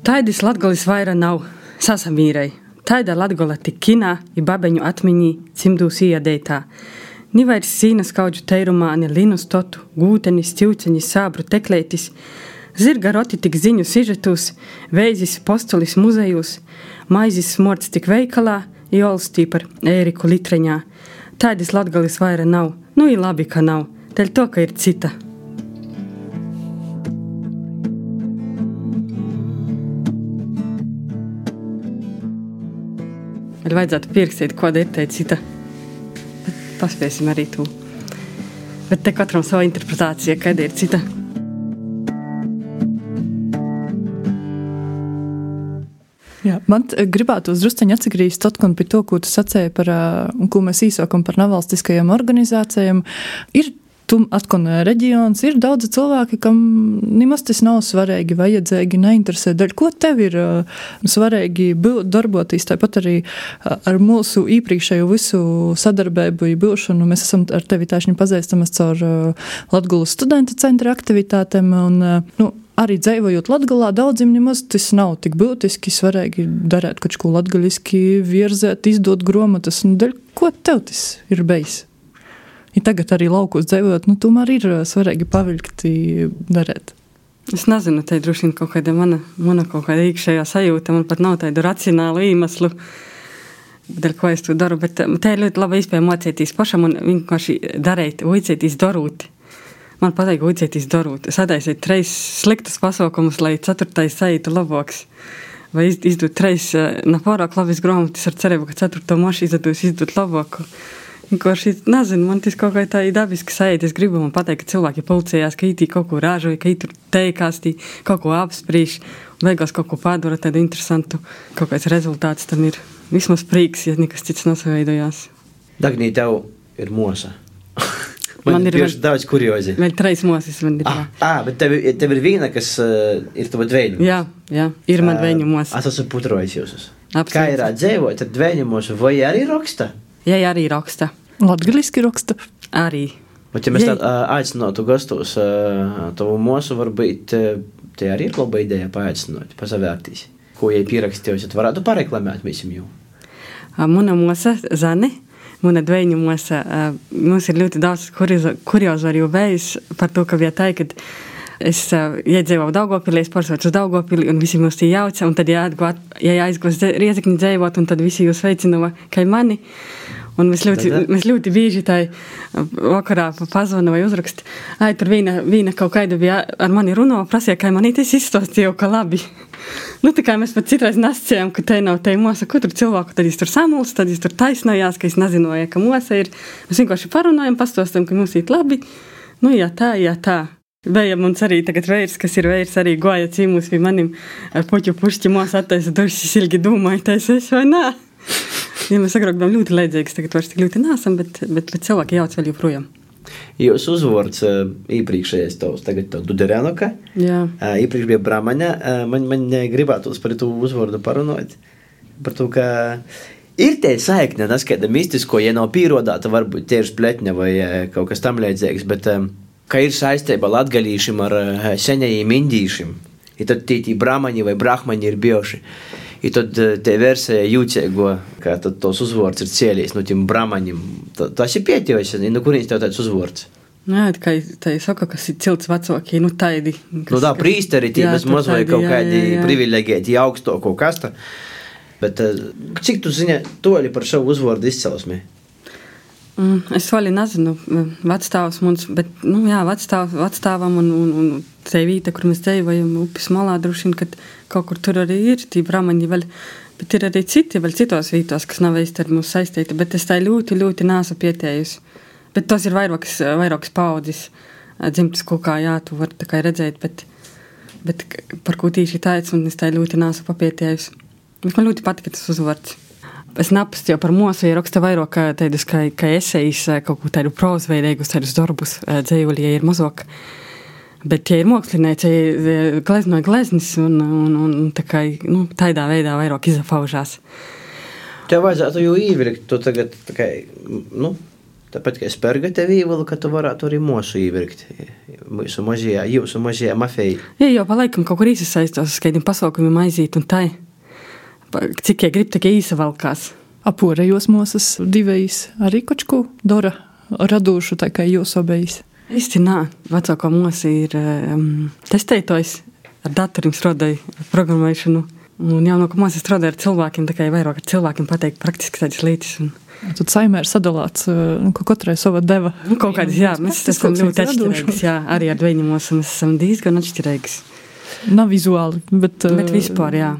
Taidis latgolis vaira nav sasamīrei. Taida latgola tik kinā, i babeņu atmiņī, cimdūs iedētā. Ni vairs sīnas kaudžu teirumā, ne linu stotu, gūtenis, ķūceņis, sābru teklētis, zirga roti tik ziņu sižetus, veizis postulis muzejus, maizis smorts tik veikalā, jolstī par ēriku litreņā. Taidis latgolis vaira nav, nu i labi, ka nav, teļ to, ka ir cita. Vai vajadzētu pierakstīt, ir te cita. Bet paspēsim arī to. Bet te katram sava interpretācija, kāda ir cita. Jā, man gribētu druskuļi atgriezties atkal pie to, ko tu sacīji par, un ko mēs īsākam par nevalstiskajām organizācijām. Ir atkal reģions, ir daudzi cilvēki, kam nemaz tas nav svarīgi, vajadzīgi, neinteresē. Daļ, ko tev ir uh, svarīgi darboties, tāpat arī ar mūsu iepriekšējo visu sadarbību, būšanu. Mēs esam ar tevi taisni pazīstamas caur uh, Latgulas studentu centra aktivitātēm. Un, uh, nu, arī dzīvojot Latvijā, daudziem nemaz tas nav tik būtiski. Svarīgi darīt kaut ko latviešu, virzēt, izdot grāmatas. Nu, ko tev tas ir bijis? Ja tagad arī laukos dzīvojot, nu, tomēr ir ā, svarīgi pavilkti darīt. Es nezinu, te droši vien kaut kāda mana, mana kaut kāda iekšējā sajūta. Man pat nav tādu racionālu iemeslu, dēļ ko es to daru. Bet um, te ir ļoti labi iespēja mācīties pašam un vienkārši darīt, uicēties darūt. Man patīk uicēties darūt. Sadaisiet treis sliktus pasaukumus, lai ceturtais sajūtu labāks. Vai iz- izdot treis uh, nepārāk labas grāmatas ar cerību, ka ceturto mašu izdodos izdot labāku. Vienkārši nezinu, man tas kaut kā tā ir dabiski sajūta. Es gribu pateikt, ka cilvēki pulcējās, ka itī kaut ko ražoja, ka itī teikās, tī kaut ko apspriež, beigās kaut ko padara tādu interesantu, kaut kāds rezultāts tam ir. Vismaz prieks, ja nekas cits nesaveidojās. Dagnī, tev ir mosa. (laughs) Man Man ir bijuši daudz kuriozi. Man ir. Ah, jā. ah, bet tev, tev ir viena, kas uh, ir tava dvēņu. Jā, jā, ir man vēņu mūzis. Es esmu putrojis jūs. Absolūti. Kā ir dzīvot ar dvēņu mūsu, vai arī raksta? Jā, jā, arī raksta. Latvijas raksta. Arī. Bet, ja mēs tādu uh, aicinātu gastos, uh, tavu mūsu varbūt uh, tie arī ir laba ideja paaicināt, pasavērtīs. Ko jai pierakstījusi, tad varētu pareklamēt visam jau. Mana mūsa, Zane, mana dvēņu mūsa, mums ir ļoti daudz kuriozu arī bijis par to, ka vietā, kad es iedzīvoju Daugopilī, es pārsvērtu uz Daugopili, un visi mūs tie jauca, un tad jāatgūt, ja jāizgūst riezekņi dzīvot, un tad visi jūs veicināja, kā mani. Un mēs ļoti, Tad, mēs ļoti bieži tā vakarā pazvanu vai uzrakstu. Ai, tur viena, viena kaut kāda bija ar mani runā, prasīja, kā man īstenībā izstāstīja, ka labi. (laughs) Nu, tā kā mēs pat citreiz nesacījām, ka te nav te mūsa, kur tur cilvēku, tad viņš tur samulst, tad viņš tur taisnojās, ka es nezināju, ka mūsa ir. Mēs vienkārši parunājam, pastostam, ka mums ir labi. Nu, jā, tā, jā, tā. Bija mums arī tagad veids, kas ir veids, arī goja cīmus pie manim ar puķu pušķi mūsu attaisa duršas ilgi domāja, taisa es vai nē. (laughs) (laughs) Ja mēs agrāk bijām ļoti līdzīgas, tagad vairs tik ļoti nesam, bet, bet, bet cilvēki jauc vēl joprojām. Jūs uzvārds uh, iepriekšējais tavs, tagad tev Duderenoka. Jā. Uh, iepriekš bija Brahmaņa. Uh, man, man gribētos par to uzvārdu parunāt. Par to, ka ir tie saikne, tas kāda mistisko, ja nav pierodāta, varbūt tieši pletņa vai kaut kas tam līdzīgs, bet ka ir saistība latgalīšiem ar senajiem indīšiem. Ir tad tie brahmaņi vai brahmaņi ir bijuši. Ir tad tie versija jūtīgo, ka tos uzvārds ir cēlījis no tiem brahmaņiem. Ta- Tas ir pietījis, no kurienes tev tāds uzvārds. Jā, tā kā tā ir saka, kas ir cilts vecākie, nu tādi. Nu, tā prīsteri, tie bez maz vai kaut kādi privileģēti augstāko kasta. Bet eh, cik tu zini toļi par savu uzvārdu izcelsmi? Es vēl nezinu, vecstāvs mums, bet, nu, jā, vecstāv, vecstāvam un, un, un te vieta, kur mēs dzīvojam, upes malā, droši vien, ka kaut kur tur arī ir tī bramaņi vēl, bet ir arī citi, vēl citos vītos, kas nav īsti ar mums saistīti, bet es tā ļoti, ļoti nāsu pietējusi. Bet tos ir vairākas, vairākas paudzes dzimtas kokā, jā, tu var tā kā redzēt, bet, bet par ko tīši tāds, un es tā ļoti nāsu papietējusi. Bet man ļoti patika tas uzvārds. Es napastīju par mūsu, ja raksta vairāk tādus, kā, kā esejas, kaut ko tādu prozveidīgus, tādus darbus dzīvuli, ja ir mazāk. Bet, ja ir mākslinieci, ja gleznoja gleznis un, un, un, tā kā, nu, tādā veidā vairāk izafaužās. Tev vajadzētu jau ievilkt to tagad, tā kā, nu, tāpat kā spērga tev ievilka, ka tu varētu arī mūsu ievilkt. Mūsu mazajā, jūsu mazajā mafijā. Ja jau pa laikam kaut kur īsasaistos, kādiem pasaukumiem aiziet un tai, cik ja grib, tikai īsavalkās. Apūrējos mūsas divējs arī kočku dara radošu, tā kā jūs obējs. Īsti nā, vecākā mūsa ir um, testētājs ar datoriem strādāja, ar programmēšanu. Un jaunākā mūsa strādāja ar cilvēkiem, jau vairāk ar cilvēkiem pateikt praktiski tādas lietas. Un, Tad saimē ir sadalāts, eh, nu, ka katrai sava deva. nu, kaut kādas, jā, mēs esam ļoti atšķirīgas, jā, arī ar dveņu mūsu mēs esam diezgan atšķirīgas. Nav vizuāli, bet, Bet eh, vispār, jā.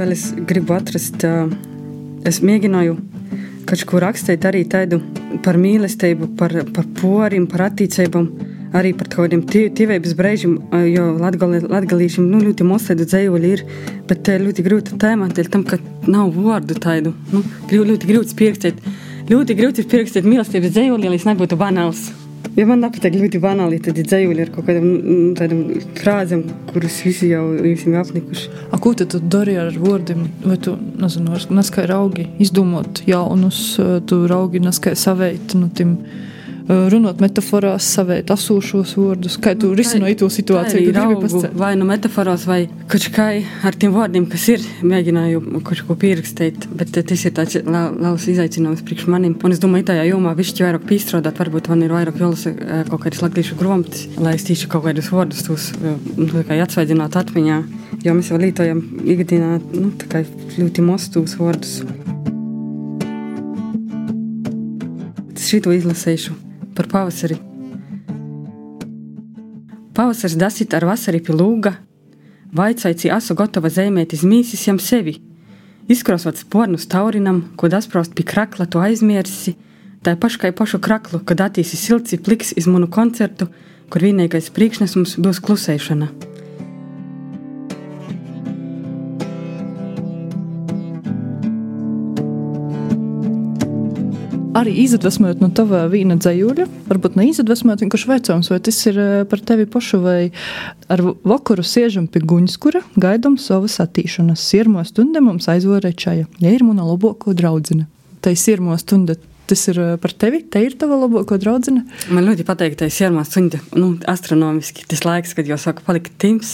Vēl es gribu atrast, es mēģināju kaut ko rakstīt arī tādu par mīlestību, par, par porim, par attīcībām. Arī par kādiem tīvības brīžiem, jo latgalīšiem nu, ļoti mosēdu dzējuļi ir, bet te ļoti grūti tēmā, dēļ tam, ka nav vārdu tādu, nu, ļoti grūti pierakstīt. Ļoti grūti pierakstīt mīlestības dzējuļi, lai es nebūtu banāls. Ja man nepatīk ļoti banāli, tad ir dzējuļi ar kaut kādām tādām frāzēm, kuras visi jau esam apnikuši. A, ko tu dari ar vārdiem? Vai tu, nezinu, neskai raugi izdomot jaunus, tu raugi neskai saveit, nu, tim runāt metaforās, savēt asūšos vārdus. Kā tu risināji to situāciju? Raugu, vai nu metaforās, vai kaut kā ar tiem vārdiem, kas ir, mēģināju kaut ko pierakstīt, bet tas ir tāds liels izaicinājums priekš manim. Un es domāju, tajā jomā višķi vairāk pīstrādāt, varbūt man ir vairāk jālasa kaut kādas latviešu grāmatas, lai es tīšu kaut kādus vārdus tos atsveidzināt atmiņā, jo mēs jau lietojam ikdienā nu, ļoti mostus vārdus. Šito izlasīšu par pavasari. Pavasaris dasit ar vasari pie lūga, vaicaici asu gatava zēmēt izmīsis jam sevi. Izkrosot spornu staurinam, ko dasprost pie krakla tu aizmiersi, tā paškai pašu kraklu, kad attīsi silci pliks iz manu koncertu, kur vienīgais priekšnesums būs klusēšana. Arī izdvesmojot no tava vīna dzējuļa, varbūt ne izdvesmojot, vienkārši veicams, vai tas ir eh, par tevi pašu, vai ar vakaru siežam pie guņskura, gaidam savas attīšanas. Sirmo stunda mums aizvorē čaja, ja ir mana labāko draudzene. Tai sirmo stunda tas ir eh, par tevi, te ir tava labākā draudzene? Man ļoti patīk, tas ir sirmā stunda, nu, astronomiski. Tas laiks, kad jau saka palikt tims,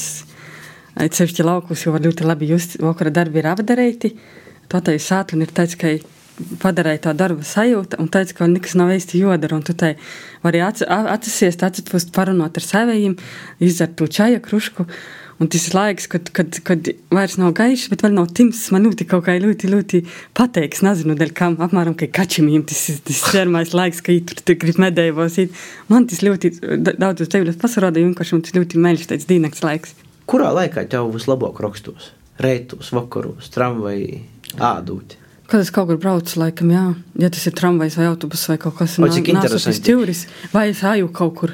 ceļšķi laukus, jo var ļoti labi just, vakara darbi ir apdarēti. Tā tā ir teicis, ka padarīja to darbu sajūta un teica, ka nekas nav īsti jodara. Tu tai vari atsisies, atpūst, parunāt ar saviem, izdzert to čaja krušku. Un tas ir laiks, kad, kad, kad vairs nav gaišs, bet vēl nav tims. Man ļoti kaut kā ļoti, ļoti pateiks, nezinu, dēļ kam, apmēram, ka kačimiem tas ir tas šermais laiks, ka tur tu grib medējos. Man tas ļoti daudz uz tevis pasarādīja, vienkārši man tas ļoti meļš, tāds dīnaks laiks. Kurā laikā tev vislabāk rakstos? Reitos, vakaros, tramvajā, ādūti? Kad es kaut kur braucu, laikam, jā, ja tas ir tramvajs vai autobus vai kaut kas tāds - cik interesanti. Stūris, vai es āju kaut kur,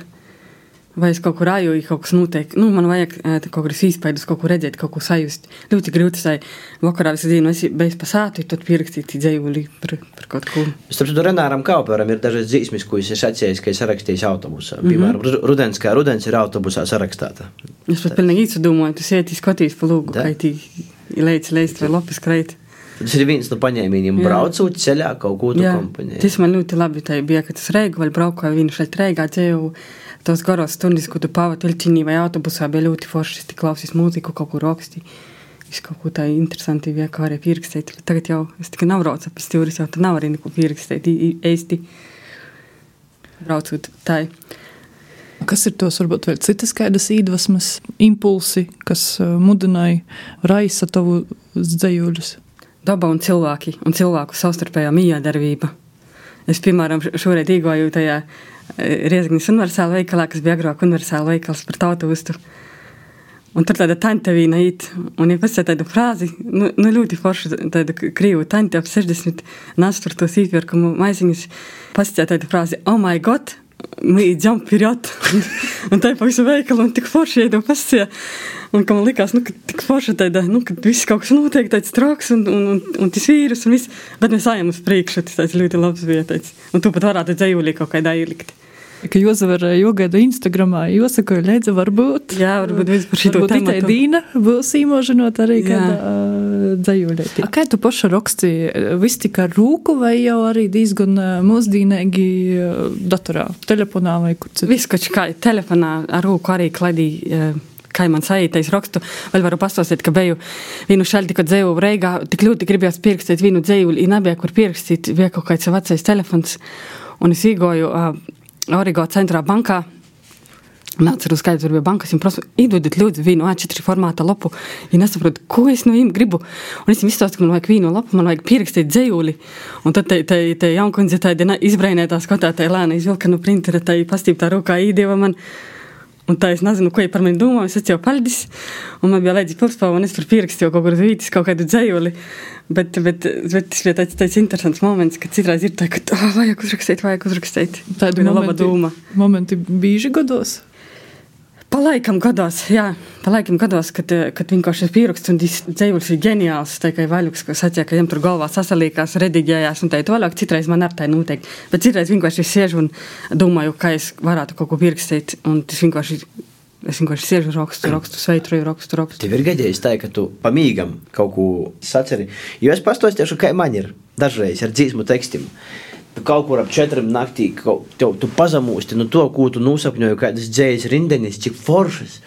vai es kaut kur āju, ja kaut kas notiek. Nu, man vajag kaut kādus īspaidus, kaut ko redzēt, kaut ko sajust. Ļoti grūti tai vakarā visu dienu esi beigas pasāti, tad pierakstīt dzējuli par, par kaut ko. Starp citu, Renāram Kauperam ir dažas dzīsmis, ko viņš ir sacījis, ka ir sarakstījis autobusā. Mm -hmm. Piemēram, rudens, kā rudens ir autobusā sarakstāta. Es pat pilnīgi īstu domāju, tu sieti skatīs pa lūgu, kā tī, leidz, leidz vai lopis kreit. Tas ir viens no paņēmieniem, braucot ceļā kaut ko tādu kompāniju. Tas man ļoti labi bija, ka tas reigu vēl braucu ar viņu šeit reigā dzēju. Tos garos stundas, ko tu pavadi vilcienī vai autobusā, bija ļoti forši. Es klausījos mūziku, kaut ko rakstīju. Es kaut ko tādu interesantu vienkārši pierakstīt. Tagad jau es tikai nav braucis pēc stūris, jau tur nav arī neko pierakstīt īsti. Braucot tā. Kas ir tos, varbūt, vēl citas kādas iedvesmas, impulsi, kas uh, mudināja raisa tavu dzējuļus? Daba un cilvēki un cilvēku savstarpējā miedarbība. Es, piemēram, šoreiz īgoju tajā e, Riezgnis universāla veikalā, kas bija agrāk universāla veikals par tautu uztu. Un tur tāda tante vīna īt, un ja pēc tādu frāzi, nu, nu ļoti foršu tādu krīvu tante ap 60 nastur tos īpērkumu maisiņus, pasacīja tādu frāzi, oh my god, mīģam, pirāt. un tā ir pavisam veikala, un tik forši iedu pasē. Un man likās, nu, ka tik forši tāda, nu, ka viss kaut kas notiek, tāds traks, un, un, un, un tas vīrus, un viss. Bet mēs ejam uz priekšu, tas tāds ļoti labs vietēts. Un tu pat varētu dzējulī kaut kādā ielikt. Ka jūs varat jogaida Instagramā, jāsaka, lēdza varbūt. Jā, varbūt vispār šī tā ir Dīna, būs īmožinot arī kādā dzējulē. Kā tu paša raksti, viss tik ar rūku vai jau arī diezgan mūsdīnīgi datorā, telefonā vai kur citur? Viss, kā telefonā ar rūku arī kladī kā man sajūta, es rakstu, vēl varu pastāstīt, ka biju vienu šalti, kad dzēju Reigā, tik ļoti gribējās pierakstīt vienu dzēju, un nebija kur pierakstīt, bija kaut kāds vecais telefons, un es īgoju uh, Origo centrā bankā. Nāceru skaidrs, tur bija bankas, un prasu, iedodiet lūdzu vienu A4 formāta lapu, ja nesaprotu, ko es no viņiem gribu. Un es viņiem izstāstu, ka man vajag vienu lapu, man vajag pierakstīt dzējuli. Un tad te, te, te jaunkundze tāda izbrainētā skatā, tā lēna izvilka no printera, tā pastīptā rūkā īdieva man. Un tā es nezinu, ko viņa par mani domā. Es jau paldies, un man bija līdzi pilspāva, un es tur pierakstīju kaut uz vītis, kaut kādu dzējuli. Bet, bet, bet tas bija tāds, tāds interesants moments, ka citreiz ir tā, ka oh, vajag uzrakstīt, vajag uzrakstīt. Tāda bija laba doma. Momenti bieži gados. Palaikam gados, jā, palaikam gados, kad, kad vienkārši ir pieraksts un tas dzīvojums ir ģeniāls. Tā kā Vaļuks, kas sacīja, ka viņam tur galvā sasalīkās, rediģējās un tā tālāk. Citreiz man ar tā notiek. Bet citreiz vienkārši sēžu un domāju, kā es varētu kaut ko pierakstīt. Un tas vienkārši ir. Es vienkārši sēžu, rakstu, rakstu, sveitroju, rakstu, rakstu. Tev ir gadījis tā, ka tu pamīgam kaut ko saceri. Jo es pastāstīšu, kā man ir dažreiz ar dzīsmu tekstiem. Tu kaut kur ap četriem naktī kaut- tev, tu pazemūsti no to, ko tu nosapņoji, kādas dzējas rindenis, cik foršas.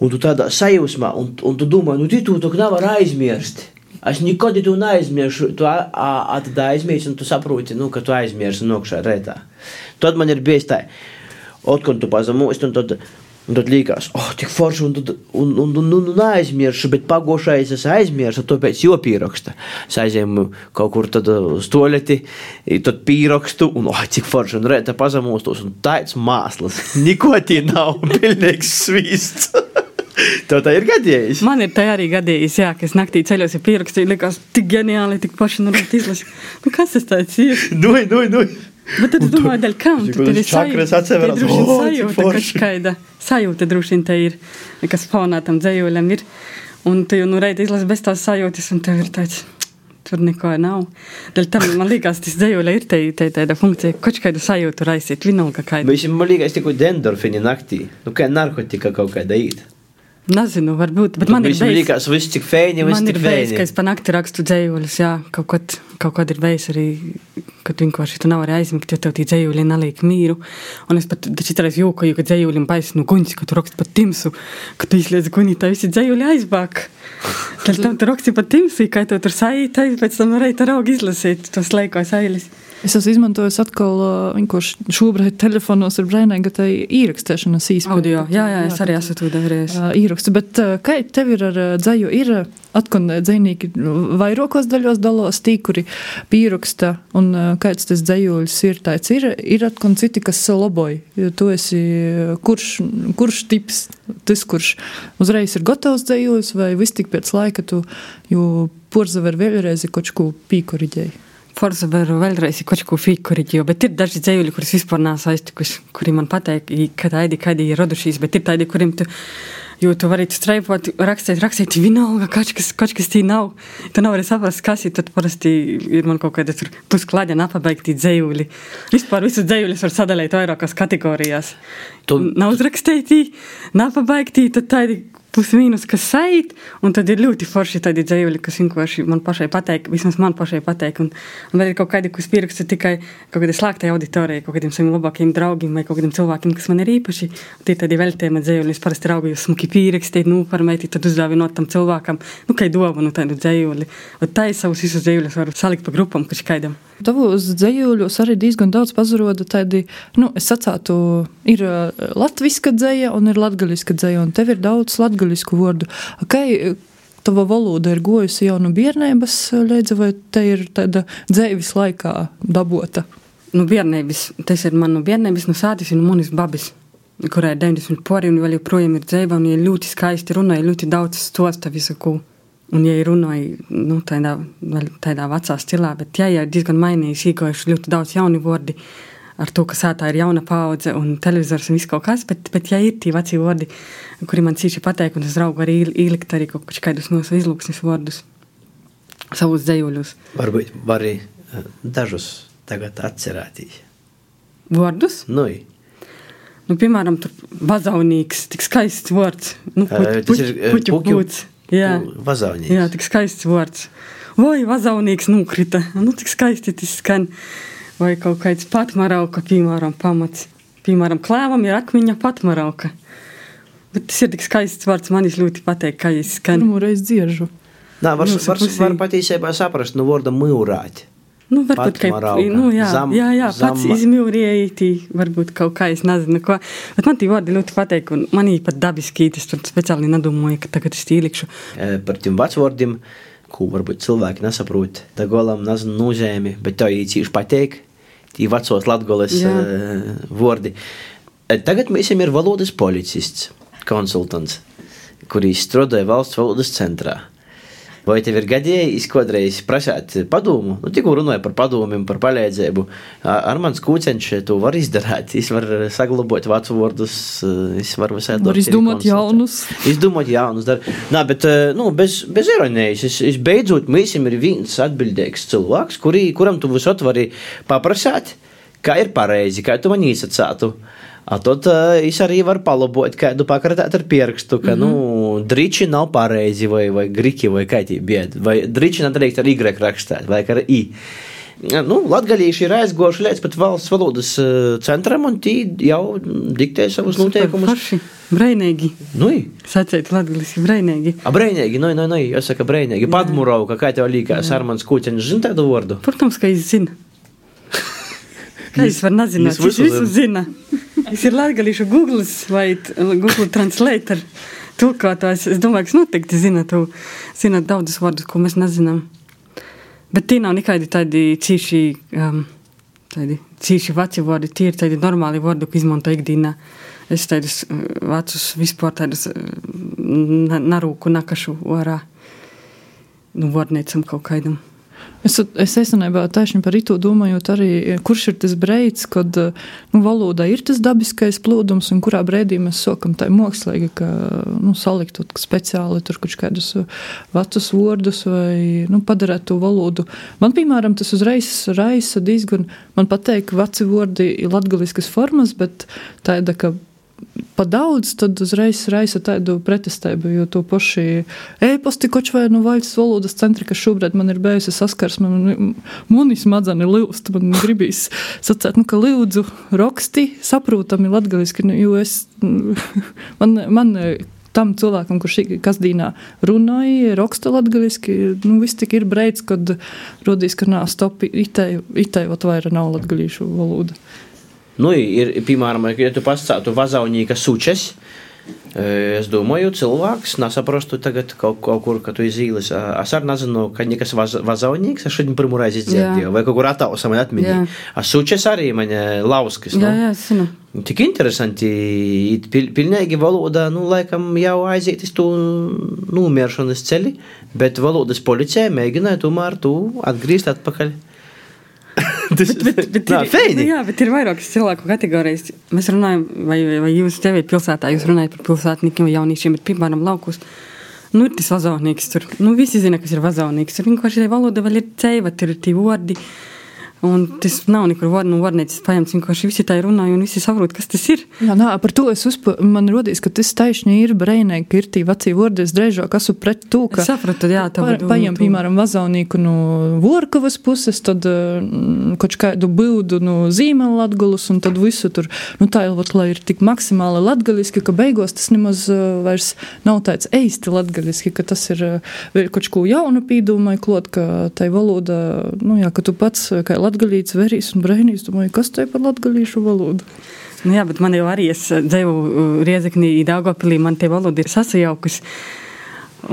Un tu tādā sajūsmā, un, un tu domā, nu, tu to nevar aizmirst. Es nekad to neaizmirsu. Tu tad aizmirsti, un tu saproti, nu, ka tu aizmirsti nokšā rētā. Tad man ir bijis tā, otkon tu pazemūsti, un tad, un tad liekas, oh, tik forši, un, un, un, un, un, un aizmirsu, bet pagošais es aizmirsu, tāpēc jau pieraksta. Es aizēju kaut kur tad uh, uz toleti, tad pierakstu, un, oh, cik forši, un rētā pazemūstos, un tāds māslas. (laughs) Niko tie nav, (laughs) pilnīgs svīsts. (laughs) Tev tā ir gadījis. Man ir tā arī gadījis, jā, ka es naktī ceļos, ja pierakstīju, likās tik ģeniāli, tik paši rīta izlasīt. Nu, kas tas tāds ir? Nu, nu, nu. Bet tad domāju, dēļ kam? Tad tas ir sajūta, te droši vien O, cik sajūta, forši. ka skaida sajūta droši vien te ir, kas fonā tam dzējuļam ir. Un tu jau nu reiti izlasi bez tās sajūtas, un tev ir tāds. Tur neko nav. Dēļ tam man liekas, tas dzējuļa ir te, te, tāda funkcija, ka kaut kādu sajūtu raisīt, vienalga kādu. Mēs man liekas, tikai endorfini naktī. Nu, kā narkotika kaut kāda īt. Nezinu, varbūt, bet man ir Visam bijis. liekas, viss cik fēni, viss Man cik ir bijis, ka fēni. es pa nakti rakstu dzējuļus, jā, kaut kad, kaut kad ir bijis arī, kad vienkārši tu nav arī aizmigt, jo tev tie dzējuļi neliek mīru. Un es pat citreiz jūkoju, ka dzējuļiem bais no guņas, ka tu raksti pa timsu, ka tu izliec guņi, tā visi dzējuļi aizbāk. (laughs) Tad tam tu raksti pa timsu, kā tu tur saītai, pēc tam varēji tā raugi izlasīt tos laikos ailis. Es esmu izmantojis atkal vienkārši šobrīd telefonos ar brīvību, tā ierakstēšanas īstenībā. Audio, jā, jā, es arī esmu to darījis. Īrakstu, bet kā tev ir ar dzēju? Ir atkal dzējnieki vairākos daļos dalos, tī, kuri pieraksta, un kāds tas dzējuļs ir tāds. Ir, ir atkal citi, kas laboja. Jo Tu esi, kurš, kurš tips, tas, kurš uzreiz ir gatavs dzējuļs, vai viss tik pēc laika tu, jo porzaver vēlreiz ir kaut ko pīkoriģēji. Forza varu vēlreiz kaut ko fīkuriģiju, bet ir daži dzējuļi, kurus vispār nāc aiztikuši, kuri man pateik, i- kad aidi, kad ir radušies, bet ir tādi, kuriem tu, jo tu vari streipot, rakstīt, rakstīt, vienalga, kaut kas, kaut kas tī nav. Tu nevari saprast, kas ir, tad parasti ir man kaut kāda tur pusklaļa napabeigti dzējuļi. Vispār visus dzējuļus var sadalīt vairākās kategorijās. Tu- Nav uzrakstīti, napabeigti, tad tādi pusmīnus, kas saīt, un tad ir ļoti forši tādi dzējuļi, kas vienkārši man pašai pateik, vismaz man pašai pateik, un, un vēl ir kaut kādi, kas pieraksta tikai kaut kādai slēgtai auditorijai, kaut kādiem saviem labākiem draugiem vai kādiem cilvēkiem, kas man ir īpaši, tie tādi veltējumi dzējuļi, es parasti raugu jūs smuki pierakstīt, nu, parmeiti, tad uzdāvinot tam cilvēkam, nu, kai dovanu tādu dzējuļi, un tā es savus visus dzējuļus varu salikt pa grupam, kurš kaidam. Tavos dzējuļos arī diezgan daudz pazaroda tādi, nu, es sacātu, ir latviska dzēja un ir latgaliska dzēja, un tev ir daudz latgalisku vārdu. Kā tava valoda ir gojusi jau no bērnības līdzi, vai te ir tāda dzēvis laikā dabota? Nu, bērnības, tas ir man no bērnības, no sātis un manis babis, kurai ir 90 pori un vēl joprojām ir dzēva, un viņa ļoti skaisti runāja, ļoti daudz stosta visu ko. Un, ir runāja, nu, tādā, tādā vecā stilā, bet jā, jā, diezgan mainījis, īkojuši ļoti daudz jauni vārdi ar to, ka sātā ir jauna paudze un televizors un viss kaut kas, bet, bet ja ir tie veci vārdi, kuri man cīši pateik, un es draugu arī ielikt arī kaut kādus no izlūksnes vārdus savus dzējuļus. Varbūt var arī eh, dažus tagad atcerēties. Vārdus? Nu, Nu, piemēram, tur bazaunīgs, tik skaists vārds. Nu, tas ir, ē, puķu puķu- pūts. Jā, vazaunīgs. jā, tik skaists vārds. Vai bazaunīgs nukrita. Nu, tik skaisti tas skan. Vai kaut kāds patmarauka, piemēram, pamats. Piemēram, klēvam ir akmeņa patmarauka. Bet tas ir tik skaists vārds, man ļoti patīk, kā viņš skan. Pirmo reizi dzieržu. Nā, var, Jūsu var, var patiesībā saprast no vārda mūrāt. Nu, varbūt, Patmarauka. nu, jā, Zam- jā, jā, pats tī, varbūt kaut kā, es nezinu, ko. Bet man tie vārdi ļoti patīk, un man īpat dabiski, es tur speciāli nedomāju, ka tagad es tīlikšu. Eh, Par tiem vecvārdiem, ko varbūt cilvēki nesaprot, tā golam nezinu nozīmi, bet tā īcīši pateik, tie vecos latgoles Jā. vārdi. E, Tagad mēs esam ir valodas policists, konsultants, kurš strādāja valsts valodas centrā. Vai tev ir gadījis kādreiz prasīt padomu? Nu, tikko runāja par padomiem, par palīdzību. Ar mans kūceņš to var izdarīt. Viņš var saglabāt vācu vārdus, viņš var visādi. Var izdomāt jaunus. Izdomāt jaunus. Dar. Nā, bet nu, bez, bez ironijas. Es, es beidzot, mēs ir viens atbildīgs cilvēks, kurī, kuram tu visot vari paprasāt, kā ir pareizi, kā tu man īsacātu. A tad uh, es arī varu palabot, kādu pakratēt ar pierakstu, ka, mm -hmm. nu, driči nav pareizi, vai, vai griki, vai kā tie biedi, vai driči nedrīkst ar Y rakstīt, vai ar I. Nu, Latvieši ir aizgojuši līdz pat valsts valodas centram, un tie jau diktē savus noteikumus. Paši brainīgi. Nu, Sacēt latgaliski brainīgi. a brēnīgi, nu, nu, nu, jāsaka brēnīgi. Padmurovka, kā tev līkās, Armans Kūķeņš, zin tādu vārdu? Protams, ka es zinu. Kā es varu nezināt? Jūs Es visu zinu. Es ir latgalīšu Google vai Google Translator tulkotājs. Es domāju, ka es noteikti zinu, tu zināt daudzus vārdus, ko mēs nezinām. Bet tie nav nekādi tādi cīši, um, tādi cīši veci vārdi, tie ir tādi normāli vārdi, ko izmanto ikdienā. Es tādus vecus vispār tādus na- narūku nakašu orā. Nu, vārdniecam kaut kādam. Es, es īstenībā taisni par to domājot, arī kurš ir tas brīdis, kad nu, valodā ir tas dabiskais plūdums, un kurā brīdī mēs sākam tā mākslīgi, ka nu, salikt kaut kā speciāli tur kaut kādus vecus vārdus vai nu, padarīt to valodu. Man, piemēram, tas uzreiz raisa diezgan, man patīk, veci vārdi latgaliskas formas, bet tāda, ka pa daudz, tad uzreiz raisa tādu pretestību. Jo to paši e-pasti, koč vai no valsts valodas centra, kas šobrīd man ir bijusi saskarsme, man muni smadzeni liūst, man gribīs sacēt, nu, ka lūdzu raksti saprotami latgaliski, nu, jo es, (laughs) man, man tam cilvēkam, kurš ikdienas runāja, raksta latviešu, nu, viss tik ir brīdis, kad rodīs, ka nā, stop, itēji, itēji, vat vairāk nav latviešu valoda. Nu, ir, piemēram, ja tu pastāstītu vazaunīka sučes, e, es domāju, cilvēks nesaprastu tagad kaut, kaut kur, ka tu izīlis. Es arī nezinu, ka nekas vaz, vazaunīgs, es šodien pirmo reizi dzirdēju, vai kaut kur attālus man atmiņā. A sučes arī man lauskas. Jā, nu. jā, es zinu. Tik interesanti, it pil, pilnīgi valoda, nu, laikam jau aiziet uz to nomieršanas ceļu, bet valodas policija mēģināja tomēr tu atgriezt atpakaļ. (laughs) Tas Bet, bet Nā, ir, feini. nu jā, bet ir vairākas cilvēku kategorijas. Mēs runājam, vai, vai jūs tevi pilsētā, jūs runājat par pilsētniekiem vai jauniešiem, bet, piemēram, laukus. Nu, ir tas vazaunīgs tur. Nu, visi zina, kas ir vazaunīgs. Tur vienkārši tā valoda vēl ir ceiva, tur ir tie vārdi. Un tas nav nekur nu, vārnīcas paņemts. Vienkārši visi tā runāja un visi saprot, kas tas ir. Jā, nā, par to es uzpa, man rodīs, ka tas taisni ir brēnē, ka ir tī vecī vārdi, es drēžāk esmu pret to, ka. Es sapratu, jā, tā Pa, paņem, piemēram, vazaunīku no Vorkavas puses, tad mm, kaut kādu bildu no Zīmēla latgulus, un tad visu tur, nu tā ir, vat, lai ir tik maksimāli latgaliski, ka beigos tas nemaz uh, vairs nav tāds eisti latgaliski, ka tas ir uh, kaut ko jaunu pīdūmai klot, ka tai valoda, nu jā, ka tu pats kā latgalīts verīs un brēnīs, domāju, kas tai par latgalīšu valodu? Nu, jā, bet man jau arī es dzīvoju Riezeknī, Dāngopilī, man tie valoda ir sasajaukusi.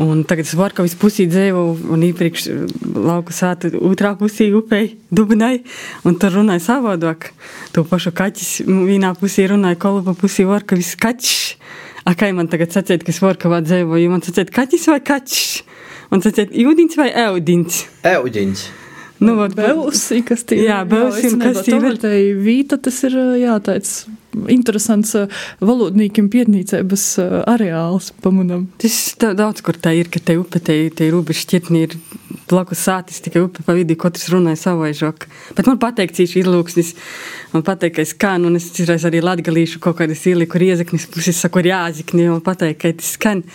Un tagad es varu, ka visu pusī dzīvoju, un iepriekš lauku sāta otrā pusī upei, Dubinai, un tur runāja savādāk. To pašu kaķis vienā pusī runāja, kolupa pusī var, ka viss kaķis. A, kā man tagad sacēt, ka es varu, ka vēl dzīvoju, man sacēt kaķis vai kaķis? Man sacēt jūdins vai eudins? Euģiņš. Nu, vot, Beusi, kas tie Jā, Beusi un kas tie ir? Tā vīta, tas ir, jā, tāds interesants uh, valodnīkiem pietnīcības uh, areāls pamanam. Tas tā, daudz kur tā ir, ka te upe, te, te robeža šķirtni ir blakus sātis, tikai upe pa vidi, katrs runāja savaižok. Bet man pateik, cīši izlūksnis, man pateik, ka es skan, un es citreiz arī latgalīšu kaut kādas ieliku riezeknis, puses saku ar jāzikni, un pateik, ka tas skan.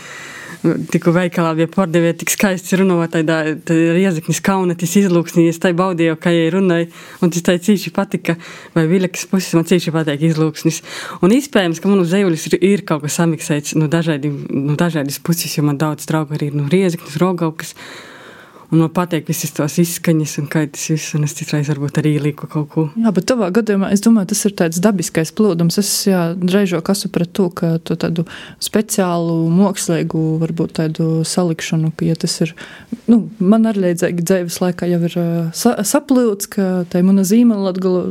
Tikko veikalā bija pārdevēja tik skaisti runāt, tādā riezeknis kauna, tas izlūksnī, es tai baudīju, kā jai runāja, un tas tai cīši patika, vai vilekas puses man cīši pateik izlūksnis. Un iespējams, ka man uz zejulis ir, ir kaut kas samiksēts no dažādi, no dažādas puses, jo man daudz draugu arī ir no riezeknis, rogaukas. Un man patīk visas tās izskaņas, un kā tas viss, un es citreiz varbūt arī lieku kaut ko. Jā, bet tavā gadījumā es domāju, tas ir tāds dabiskais plūdums. Es jā, reizēm esmu pret to, ka tu tādu speciālu, mākslīgu, varbūt tādu salikšanu, ka, ja tas ir, nu, man arī līdzīgi dzīves laikā jau ir uh, sa saplūts, ka tā ir mana zīmela latgala,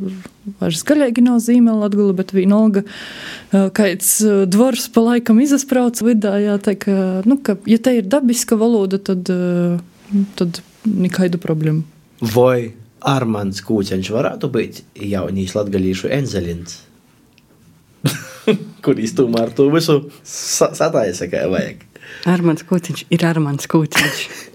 vairs gaļīgi nav zīmela latgala, bet vienalga, uh, kāds uh, dvors pa laikam izasprauc vidā, jā, tā ka, nu, ka, ja te ir dabiska valoda, tad. Uh, tad nekādu problēmu. Vai Armāns Kūciņš varētu būt jaunīs latgalīšu enzelins? (laughs) Kur īstumā ar to visu sa sataisa, kā vajag. Armāns Kūciņš ir Armāns Kūciņš. (laughs)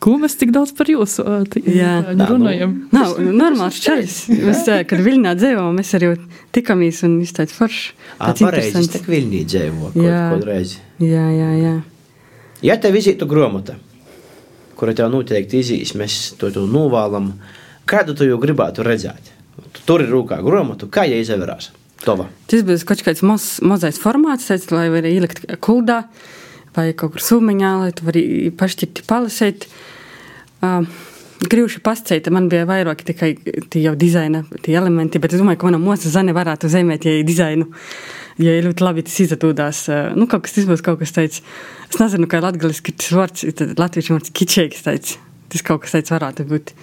Ko mēs tik daudz par jūsu Jā. runājam? Nav normāls čalis. Mēs, kad Viļņā dzīvojam, mēs arī tikamies un. Ā, Tāds pareizi, es interesants. tak Viļņī dzēvo Jā. kaut reizi. Jā, jā, jā. Ja tev izītu gromata, kura tev noteikti izīs, mēs to tu novālam, kādu tu jau gribētu redzēt? Tu tur ir rūkā gromatu, kā ja izavērās? Tova. Tas būs kaut kāds maz, mazais formāts, lai varētu ielikt kuldā vai kaut kur sūmiņā, lai tu vari pašķirti palasīt. Uh, Grūši pasceita, man bija vairāk tikai tie jau dizaina tie elementi, bet es domāju, ka mana mūsu zane varētu zīmēt, ja ir dizainu. Ja ir ļoti labi tas izatūdās, uh, nu kaut kas tas būs kaut kas tāds. Es nezinu, kā latgaliski tas vārds, latviešu vārds kičēks tāds. Tas kaut kas tāds varētu būt.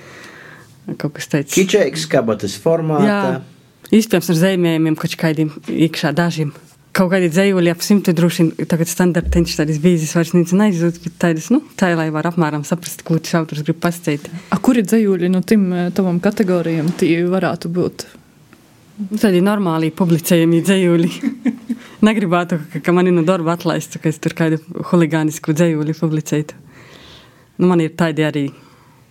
Kaut kas tāds. Kičēks, kabatas formātā. Jā, iespējams, ar zīmējumiem kaut kādiem iekšā dažiem. Kaut kādi dzīvoli ap simtu droši vien tagad standarta tenčs tādas vīzes vairs nīc neizjūt, bet tādas, nu, tā, lai var apmēram saprast, ko tas autors grib pasciet. A, kuri dzējuļi no tim eh, tavam kategorijam tie varētu būt? Tādi normāli publicējami dzīvoli. (laughs) Negribētu, ka, ka mani no darba atlaistu, ka es tur kādu huligānisku dzīvoli publicētu. Nu, man ir tādi arī.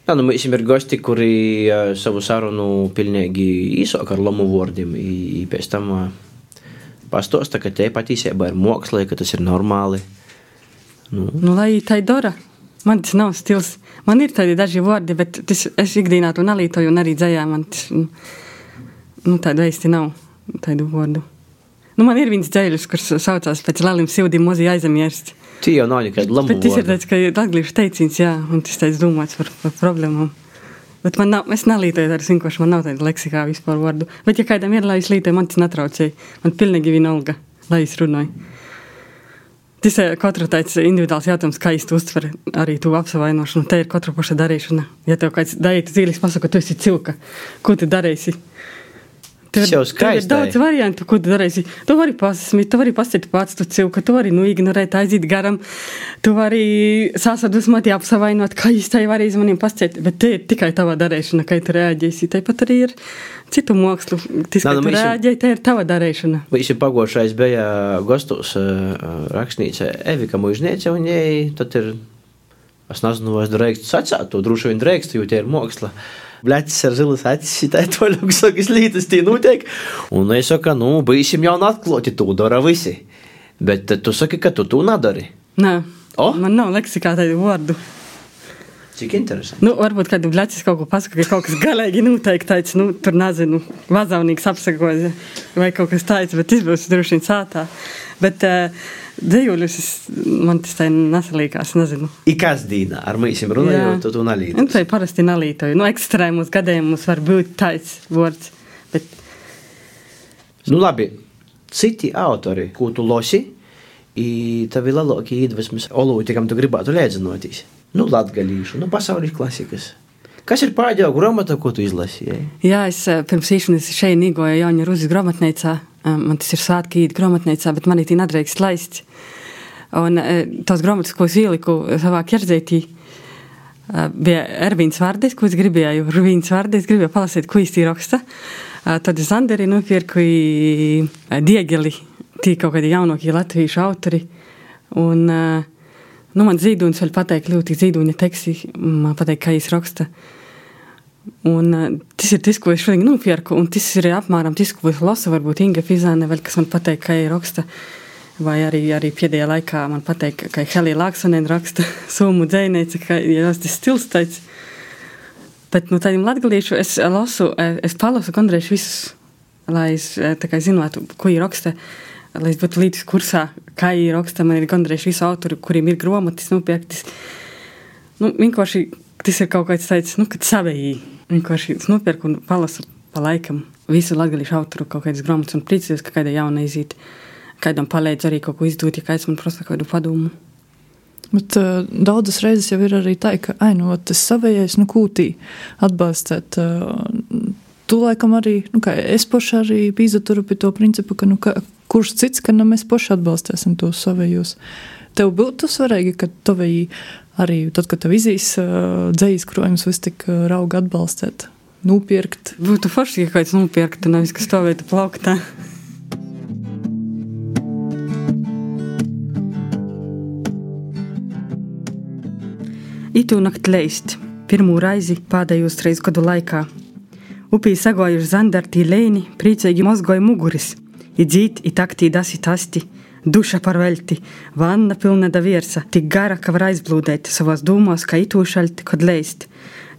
Jā, nu, mēs ir gosti, kuri uh, savu sarunu pilnīgi īsāk ar lomu vārdiem, pēc tam uh, pastosta, ka te patiesībā ir māksla, ka tas ir normāli. Nu, Nu, lai tā dara. Man tas nav stils. Man ir tādi daži vārdi, bet tas, es ikdienā to nelietoju un arī dzējā man tas, nu, nu tādu īsti nav tādu vārdu. Nu, man ir viens dzēļus, kurš saucās pēc Lalim Sildim mozi aizmirst. tie jau nav nekāda lomu Bet tas ir tāds, ka latviešu teiciens, jā, un tas tāds domāts par, par problēmām. Bet man nav, es nelietoju tādu vienkārši, man nav tāda leksikā vispār vārdu. Bet, ja kādam ir, lai es lietoju, man tas netraucēja. Man pilnīgi vienalga, lai es runāju. Tas ir katra tāds individuāls jautājums, kā īsti uztver arī to apsavainošanu. Te ir katra paša darīšana. Ja tev kāds darīt dzīves pasaka, ka tu esi cilka, ko tu darīsi? Tas jau Tev ir daudz variantu, ko tu darīsi. Tu vari pasmīt, tu vari pasīt pats tu cilka, tu vari nu ignorēt, aiziet garam, tu vari sasadusmot, apsavainot, kā īstai vari iz maniem pasīt, bet te ir tikai tava darīšana, kā tu reaģēsi. Tāpat arī ir citu mākslu. Tas, ka nu, tu reaģēji, te ir tava darīšana. Visi pagošais bija gastos uh, rakstnīca Evika Mužniece, un jai tad ir, es nezinu, vai es drēkstu sacāt to, droši vien drēkstu, jo tie ir māksla. Blecis ar zilas acis, tā ir toļākas lietas, tie notiek. Un es saku, nu, bijsim jau atklāti, to dara visi. Bet tu saki, ka tu to nedari. Nē, O? man nav leksikā tādu vārdu. Cik interesanti. Nu, varbūt kādu blecis kaut ko pasaka, ka kaut kas galīgi noteikti tāds, nu, tur nezinu, vazavnīgs apsakoja vai kaut kas tāds, bet tas būs droši vien sātā. Bet uh, dzīvuļus es, man tas tā nesalīkās, nezinu. Ikas dīna, ar mīsim runājot, tu Un nalīdi. tā ir parasti nalītoju. Nu, ekstrēmus gadījumus var būt tāds vārds, bet Nu, labi, citi autori, ko tu losi, i tavi lielākie iedvesmas olūti, kam tu gribētu lēdzinoties. Nu, latgalīšu, nu, pasaules klasikas. Kas ir pēdējā grāmata, ko tu izlasīji? Jā, es eh, pirms īšanas šeit nīgoju Jāņa Rūzes grāmatnīcā. Eh, Man tas ir svētki īet grāmatnīcā, bet man īsti nedrīkst laist. Un eh, tās grāmatas, ko es ieliku savā ķerdzētī, eh, bija Ervīns Vārdis, ko es gribēju, Ruvīns Vārdis, gribēju palasīt, ko īsti raksta. Eh, Tad es Anderi nopirku Diegeli, tī kaut kādi jaunākie latviešu autori. Un, nu, man zīdūns vēl pateikt ļoti zīdūņa teksti, man pateikt, kā viņš raksta. Un, uh, tas ir tas, ko es šodien nopirku, un tas ir apmēram tas, ko es lasu. Varbūt Inga Fizāne, vēl, kas man pateica, ka ir raksta. Vai arī, arī pēdējā laikā man pateica, ka Helija Lāksonēna raksta (laughs) summu dzēniece, ka ir tas stils tāds. Bet no tādiem latgalīšu es lasu, eh, es palasu gandrīz visus, lai es eh, tā kā zinātu, ko ir raksta. Lai es būtu līdz kursā, kā ir raksta, man ir gandrīz visu autori, kuriem ir grāmatas nopirktas. Nu, vienkārši tas ir kaut kāds tāds, nu, kad savējī. Vienkārši nopirku un palasu pa laikam visu latgalīšu autoru kaut kādas grāmatas un priecājos, ka kāda jauna iziet. Kādam palīdz arī kaut ko izdot, ja kāds man prasa kādu padomu. Bet uh, daudzas reizes jau ir arī tā, ka, nu, tas savējais, nu, kūtī atbalstīt. Uh, tu laikam arī, nu, kā es paši arī pīzaturu pie to principu, ka, nu, ka, kurš cits, ka nu, mēs paši atbalstīsim tos savējos. Tev būtu svarīgi, ka tavi arī, tad, kad tev izīs uh, dzējas krojums, vis tik uh, rauga atbalstīt, nopirkt. Būtu forši, ja kāds nopirktu, nevis kas stāvētu plauktā. Itu nakti leist, pirmo raizi pēdējos trīs gadu laikā. Upī sagojuši zandartī lēni, priecīgi mozgoja muguris, idzīt, itaktī dasi tasti, duša par velti, vanna pilna da viersa, tik gara, ka var aizblūdēt savos dūmos, kā itū šalti, kad leist.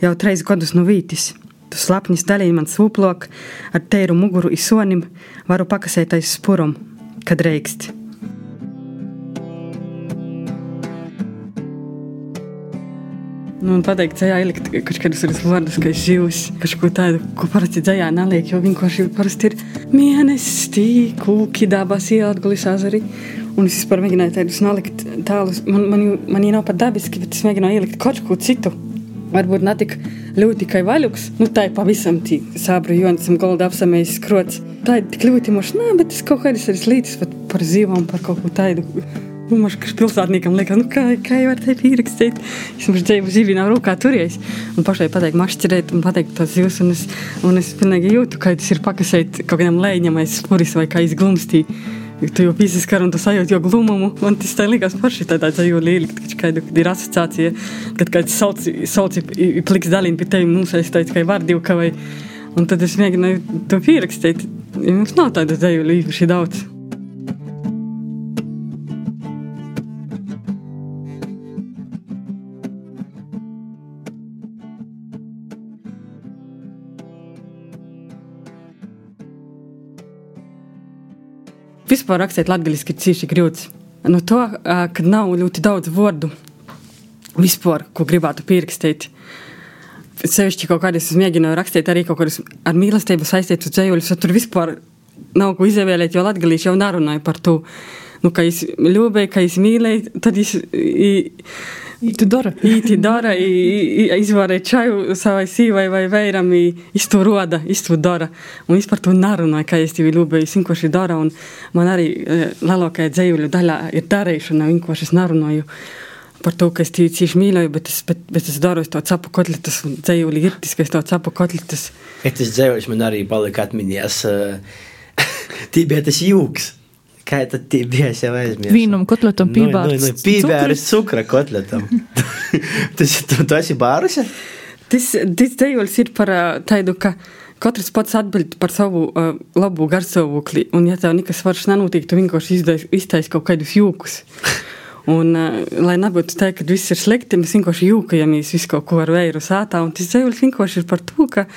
Jau treis gadus no vītis. Tu slapnis dalīji man sūplok, ar teiru muguru isonim, varu pakasēt aiz spurum, kad reikst. Nu, pateikt, dzējā ielikt kaut kādus tādus vārdus, kā živs, kaut ko tādu, ko parasti dzējā neliek, jo vienkārši parasti ir mēnesis, tī, kūki, dabas, ielgulis azari. Un es vispār mēģināju tādus nolikt tālus, man, man, man, man nav pat dabiski, bet es mēģināju ielikt kaut ko citu. Varbūt ne tik ļoti kā vaļuks, nu tā ir pavisam tī sābru joncam golda apsamējis skrots. Tā ir tik ļoti moši, nā, bet es kaut kādas arī slītas par zīvām, par kaut ko tādu. Nu, man liekas, pilsētniekam liekas, nu, kā, kā jau var teikt, ierakstīt. Es mums dzīvoju zīvi nav rūkā turies. Un pašai pateikt, mašķirēt un pateikt tos jūs. Un es, un es pilnīgi jūtu, ka tas ir pakasēt kaut kādam lēņam aiz spuris vai kā izglumstī. Tu jau pīsis kar un tu sajūti jau glumumu. Man tas tā likās paši tādā dzīvē lielikt, kad ir asociācija, kad kāds sauc pliks dalīn pie tevi mums aizstājas kā vārdīvka vai. Un tad es mēģināju to pierakstīt. Mums nav tāda dzīve īpaši daudz. Vispār rakstīt latviešu ir cīši grūts. No to, ka nav ļoti daudz vārdu vispār, ko gribētu pierakstīt. Sevišķi kaut kādus es mēģināju rakstīt arī kaut kādus ar mīlestību saistītus dzējuļus, tur vispār nav ko izvēlēt, jo latviešu jau nerunāja par to. Nu, ka es ļūbēju, ka es mīlēju, tad es. I, Īti dara. Īti dara, izvārēja čaju savai sīvai vai vēram, iztu roda, iztu dara. Un es par to nerunāju, ka es tevi ļūbēju, es vienkārši dara. Un man arī lielākajā dzējuļu daļā ir darīšana, vienkārši es nerunāju par to, ka es tevi cīši mīlēju, bet es, bet, bet es daru es to capu kotletes un dzējuļi ir tas, ka es to capu kotletes. Tas dzējuļs man arī palika atmiņās. (laughs) Tī bija tas jūks. Kā tad bija jau aizmirsts? Vīnam kotletam pībārs. Nu, nu, pībārs cukra kotletam. (laughs) tas tu, tu esi bārusi? Tas, tas dejols ir par tādu, ka katrs pats atbild par savu uh, labu garstāvokli. Un, ja tev nekas vairs nenotiek, tu vienkārši iztaisi kaut kādus jūkus. Un, uh, lai nebūtu tā, ka viss ir slikti, mēs vienkārši jūkajamies visu kaut ko ar vēju sātā. Un tas dejols vienkārši ir par to, ka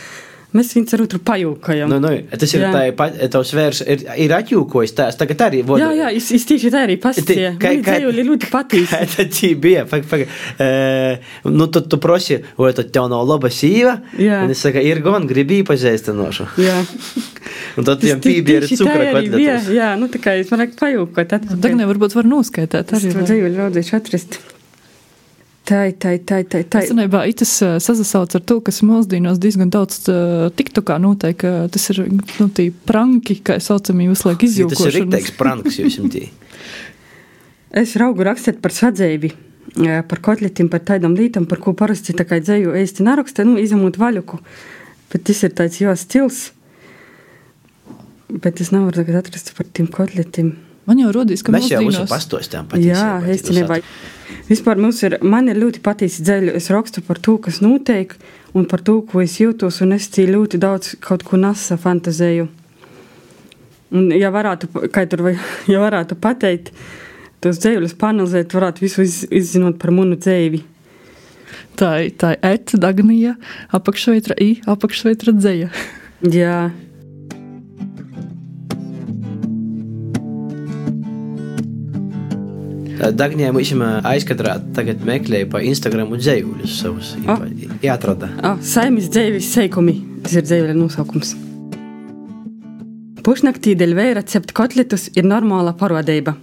Mēs viņus ar otru pajūkojam. Nu, nu, tas ir tā, pa, tavs vērs ir, ir atjūkojis tās, tagad arī. Voda. Jā, jā, es, es tieši tā arī pastīju. Kā, kā, ļoti patīk. (laughs) Tad šī bija? Pag, pag, uh, nu, tu, tu prosi, vai tad tev nav laba sīva? Jā. Un es saku, ir gan, gribi pazīst nošu. Jā. (laughs) Un tad tiem pībie ir cukra kotletus. Jā, jā, nu tā kā es man vajag pajūkot. Tagad varbūt var noskaitāt arī. Es to dzīvi raudzēšu atrast. Tā ir tā, tā, tā. tā. Īstenībā tas sasauc ar to, kas mūsdienās diezgan daudz tiktokā notiek. Tas ir nu, tie pranki, kā saucamie, visu laiku izjūkošanas. Tas ir rīkteiks pranks jūs jums tī. Es raugu rakstīt par sadzēvi, par kotletim, par tādam lītam, par ko parasti tā kā dzēju ēsti naraksta, nu, izamot vaļuku. Bet tas ir tāds jā stils. Bet es nevaru tagad atrast par tiem kotletiem. Man jau rodīs, ka mēs jau mūsdienos- mūsu pastostām Jā, īstenībā. Vispār mums ir, man ir ļoti patīci dzēļi. Es rakstu par to, kas notiek, un par to, ko es jūtos, un es cī ļoti daudz kaut ko nasa fantazēju. Un, ja varētu, kā tur, vai, (laughs) ja varētu pateikt, tos dzēļus panelzēt, varētu visu iz, izzinot par munu dzēvi. Tā ir eta, dagnija, apakšveitra i, apakšveitra dzēja. Jā. Dagnijā mums aizkadrā tagad meklēja pa Instagram un dzējuļus savus. Ah. Jāatrada. Oh, Saimnes dzīves seikumi. Tas ir dzīves nosaukums. Pušnaktī dēļ vēja cept kotletus ir normāla parodība.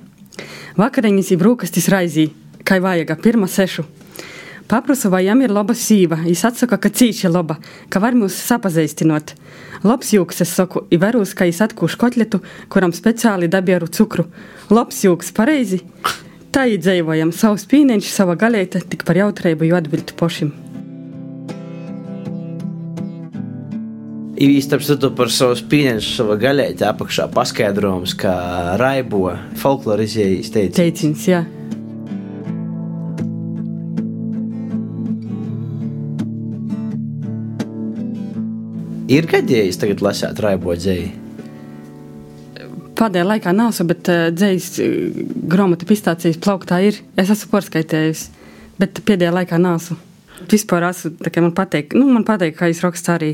Vakariņas ir brūkastis raizī, kā vajag, pirmā sešu. Paprasu, vai jām ir laba sīva. Viņš atsaka, ka cīši laba, ka var mūs sapazīstinot. Labs jūks, es saku, ir verūs, ka viņš atkūš kotletu, kuram speciāli dabieru cukru. Labs jūks, pareizi. Tā iedzēvojam, savus pīneņš, sava galēta, tik par jautrību jau atbildu pošim. Īstenībā citu par savu spīņu, savu gaļēti apakšā paskaidrojums, kā raibo folklorizējas teicis. Teicins, jā. Ir gadījis tagad lasīt raibo dzēju. Pēdējā laikā so, bet uh, dzējas uh, grāmatu pistācijas plauktā ir. Es esmu porskaitējusi, bet pēdējā laikā nav. Vispār esmu, tā kā man patīk, nu, man patīk, kā jūs rakstāt arī.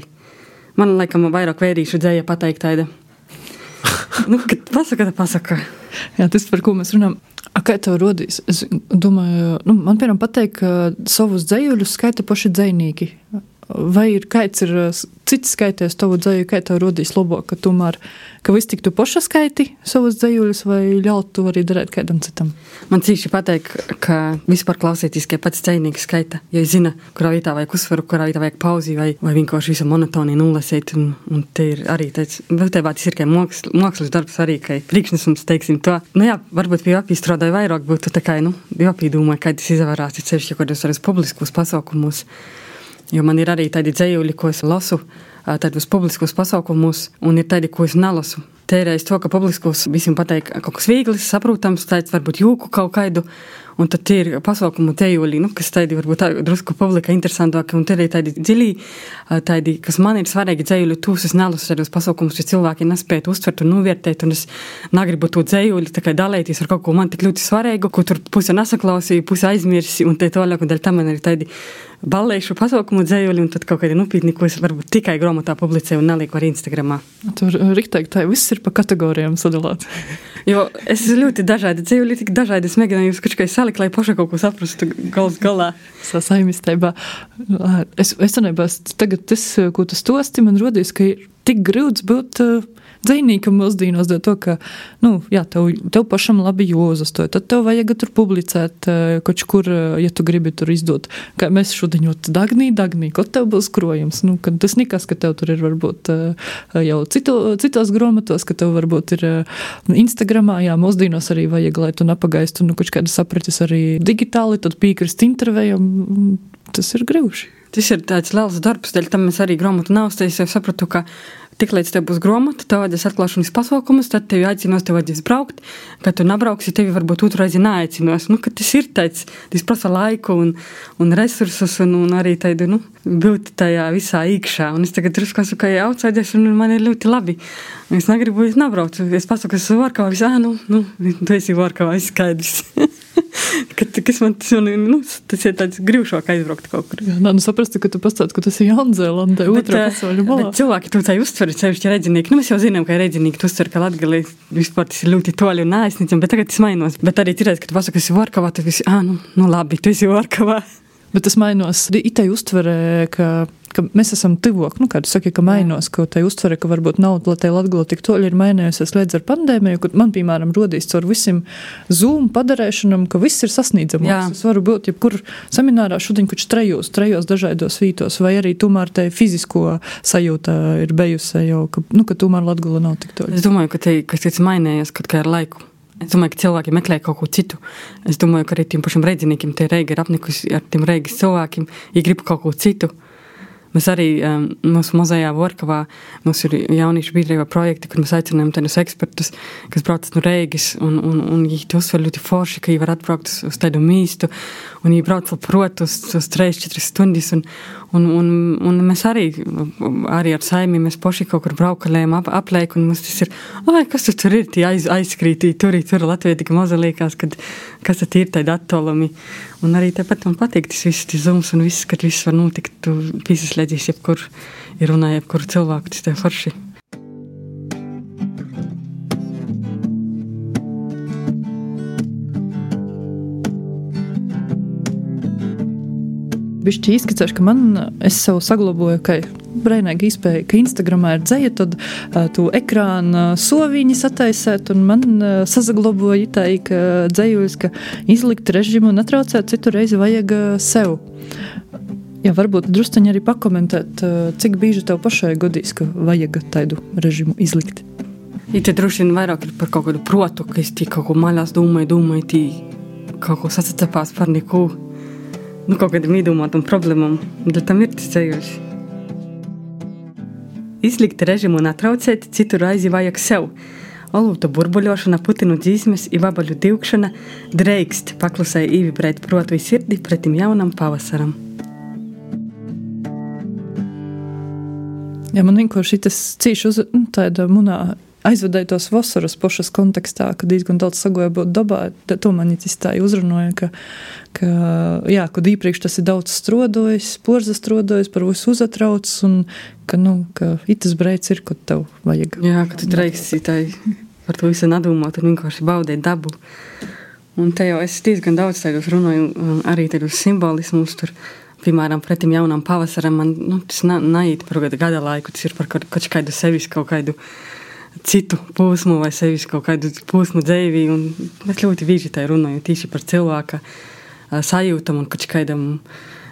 Man laikam vairāk vērīšu dzēja pateikt tāda. (laughs) nu, kad pasaka, tad pasaka. Jā, tas, par ko mēs runājam, A, kā tev rodīs? Es domāju, nu, man piemēram patīk, ka savus dzējuļus skaita paši dzējnieki. Vai ir kāds ir cits skaitījis tavu dzēju, kā tev rodīs labāk, ka tomēr, ka viss tik tu paša skaiti savus dzējuļus, vai ļaut to arī darīt kādam citam? Man cīši patīk, ka vispār klausīties, ka pats dzējnieks skaita, ja zina, kurā vietā vajag uzsvaru, kurā vietā vajag pauzi, vai, vai vienkārši visu monotoniju nulasīt, un, un te ir arī tāds, būtībā tas ir kā mākslas, mākslas darbs arī, ka priekšnesums, teiksim, to, nu jā, varbūt pie apīstrādāja vairāk būtu tā kā, nu, jāpīdomā, kā tas izvarās, ir sevišķi, kad jūs arī publiskos pasaukumus. Jo man ir arī tādi dzējuļi, ko es lasu, tādos publiskos pasaukumos, un ir tādi, ko es nelasu. Tērēs to, ka publiskos visiem pateikt kaut kas viegls, saprotams, tāds varbūt jūku kaut kādu, un tad ir pasaukumu tejuļi, nu, kas tādi varbūt tā, drusku publika interesantāki, un tad ir tādi dziļi, tādi, kas man ir svarīgi dzējuļi, tūs es nelasu tādos pasaukumus, ja cilvēki nespētu uztvert un novērtēt, un es negribu to dzējuļi tā kā dalēties ar kaut ko man tik ļoti svarīgu, ko tur puse nesaklausīja, puse aizmirsi, un te tālāk, un dēļ tam man ir tādi balēšu pasaukumu dzējuļi, un tad kaut kādi nopietni, ko es varbūt tikai grāmatā publicēju un nelieku arī Instagramā. Tur riktīgi tā viss ir pa kategorijām sadalīts. (laughs) jo es ļoti dažādi dzējuļi, tik dažādi, es mēģināju jūs kaut kā salikt, lai paša kaut ko saprastu gals galā. Sasaimistībā. Es, es domāju, tagad tas, ko tu stosti, man rodīs, ka ir tik grūts būt uh, dzīvniekam mūsdienos, dēļ to, ka, nu, jā, tev, tev pašam labi jūzastoja, tad tev vajag tur publicēt uh, kaut kur, uh, ja tu gribi tur izdot. Kā mēs jau dagnī, dagnī, ko tev būs krojums. Nu, tas nekas, ka tev tur ir varbūt uh, jau citu, citos grāmatos, ka tev varbūt ir Instagramā, jā, mūsdienos arī vajag, lai tu nepagaistu, nu, kaut kāda sapratis arī digitāli, tad piekrist intervējam, tas ir grūti. Tas ir tāds liels darbs, dēļ tam mēs arī grāmatu nav. Es jau sapratu, ka Tiklīdz tev būs grāmata, tev vajadzēs atklāšanas pasaukumus, tad tevi aicinās, tev vajadzēs braukt. Kad tu nebrauksi, tevi varbūt otru reizi neaicinās. Nu, tas ir tāds, tas prasa laiku un, un resursus un, un arī tādu, nu, būt tajā visā iekšā. Un es tagad drusku esmu kā outsideris un man ir ļoti labi. Es negribu, es nebraucu. Es pasaku, es esmu Varkavā, visā, nu, nu, tu esi Varkavā, viss skaidrs. (laughs) (laughs) Kad, kas man tas, nu, tas ir tāds grūšāk aizbraukt kaut kur. Jā, nu saprastu, ka tu pastāsti, ka tas ir Jaunzēlandē, otrā pasauļa malā. Cilvēki to tā uztver, sevišķi redzinieki. Nu, mēs jau zinām, ka redzinieki to uztver, ka Latgalī vispār tas ir ļoti toļi un neaiznicam, bet tagad tas mainos. Bet arī tirēs, ka tu pasaki, ka esi Varkavā, tad visi, ah, nu, nu labi, tu esi Varkavā. Bet tas mainos itai uztverē, ka ka mēs esam tuvāk, nu, kā tu saki, ka mainos, ka tai uztvere, ka varbūt lai tai latgala tik toļi ir mainījusies līdz ar pandēmiju, kur man, piemēram, rodīs caur visam Zoom padarēšanam, ka viss ir sasniedzams. Es varu būt jebkur seminārā šodien, kurš trejos, trejos dažādos vītos, vai arī tomēr tai fizisko sajūta ir bijusi jau, ka, nu, ka tomēr latgala nav tik toļi. Es domāju, ka te, kas tas mainījies kaut kā ar laiku. Es domāju, ka cilvēki meklē kaut ko citu. Es domāju, ka arī tiem pašiem rēdziniekiem tie reigi ir apnikusi ar tiem reigas cilvēkiem, ja grib kaut ko citu. Mēs arī um, mūsu muzejā Vorkavā mums ir jauniešu biedrība projekti, kur mēs aicinām tādus ekspertus, kas brauc no Reigas, un, un, un viņi uzsver ļoti forši, ka viņi var atbraukt uz, uz tādu mīstu, un viņi brauc labprot uz, uz 3-4 stundas, un, un, un, un mēs arī, arī ar saimi, mēs poši kaut kur braukalējam ap, aplēk, un mums tas ir, ai, kas tu tur ir, tie aiz, aizskrītī, tur, tur Latvija tik maza liekas, kad, kas tad ir tādi atolumi. Un arī tāpat man patīk tas viss, tas zums un viss, kad viss var notikt, tu piesaslēdzies jebkur, ir runā jebkuru cilvēku, tas tev forši. Bišķi izskicēšu, ka man es sev saglabāju, ka brīvīgi izpēja, ka Instagramā ir dzēja, tad uh, tu ekrāna soviņi sataisēt, un man uh, sazaglabāja tā, ka dzējuļs, ka izlikt režimu un atraucēt citu reizi vajag uh, sev. Jā, varbūt druskuļi arī pakomentēt, cik bieži tev pašai godīs, ka vajag tādu režimu izlikt. Ja te droši vien vairāk ir par kaut kādu protu, ka es tik kaut ko maļās domāju, domāju, tī kaut ko sacecepās par neko nu, kaut kādam iedomātam problēmām, tam ir ceļš. Izlikt režimu un atraucēt, citu raizi vajag sev. Olūta burbuļošana, putinu dzīsmes, ivabaļu divkšana dreikst paklusēji īvibrēt protu sirdi pretim jaunam pavasaram. Jā, man vienkārši tas cīši uz nu, tāda munā aizvedēju tos vasaras pošas kontekstā, kad diezgan daudz sagoja būt dabā. To man īsti tā uzrunāja, ka, ka, jā, kad iepriekš tas ir daudz strodojis, porza strodojis, par visu uzatrauc, un ka, nu, ka itas breids ir, ko tev vajag. Jā, ka tu dreiksi tai par to visu nedomāt un vienkārši baudēt dabu. Un te jau es diezgan daudz tādos runāju, arī tādos simbolismus tur. Piemēram, pretim jaunam pavasaram man nu, tas neiet par gada laiku, tas ir par kaut kādu sevis kaut kādu uh, citu posmu vai sevis kaut kādu posmu dzīvī. Mēs ļoti bieži tā runājam tieši par cilvēka sajūtam un kaut kādam,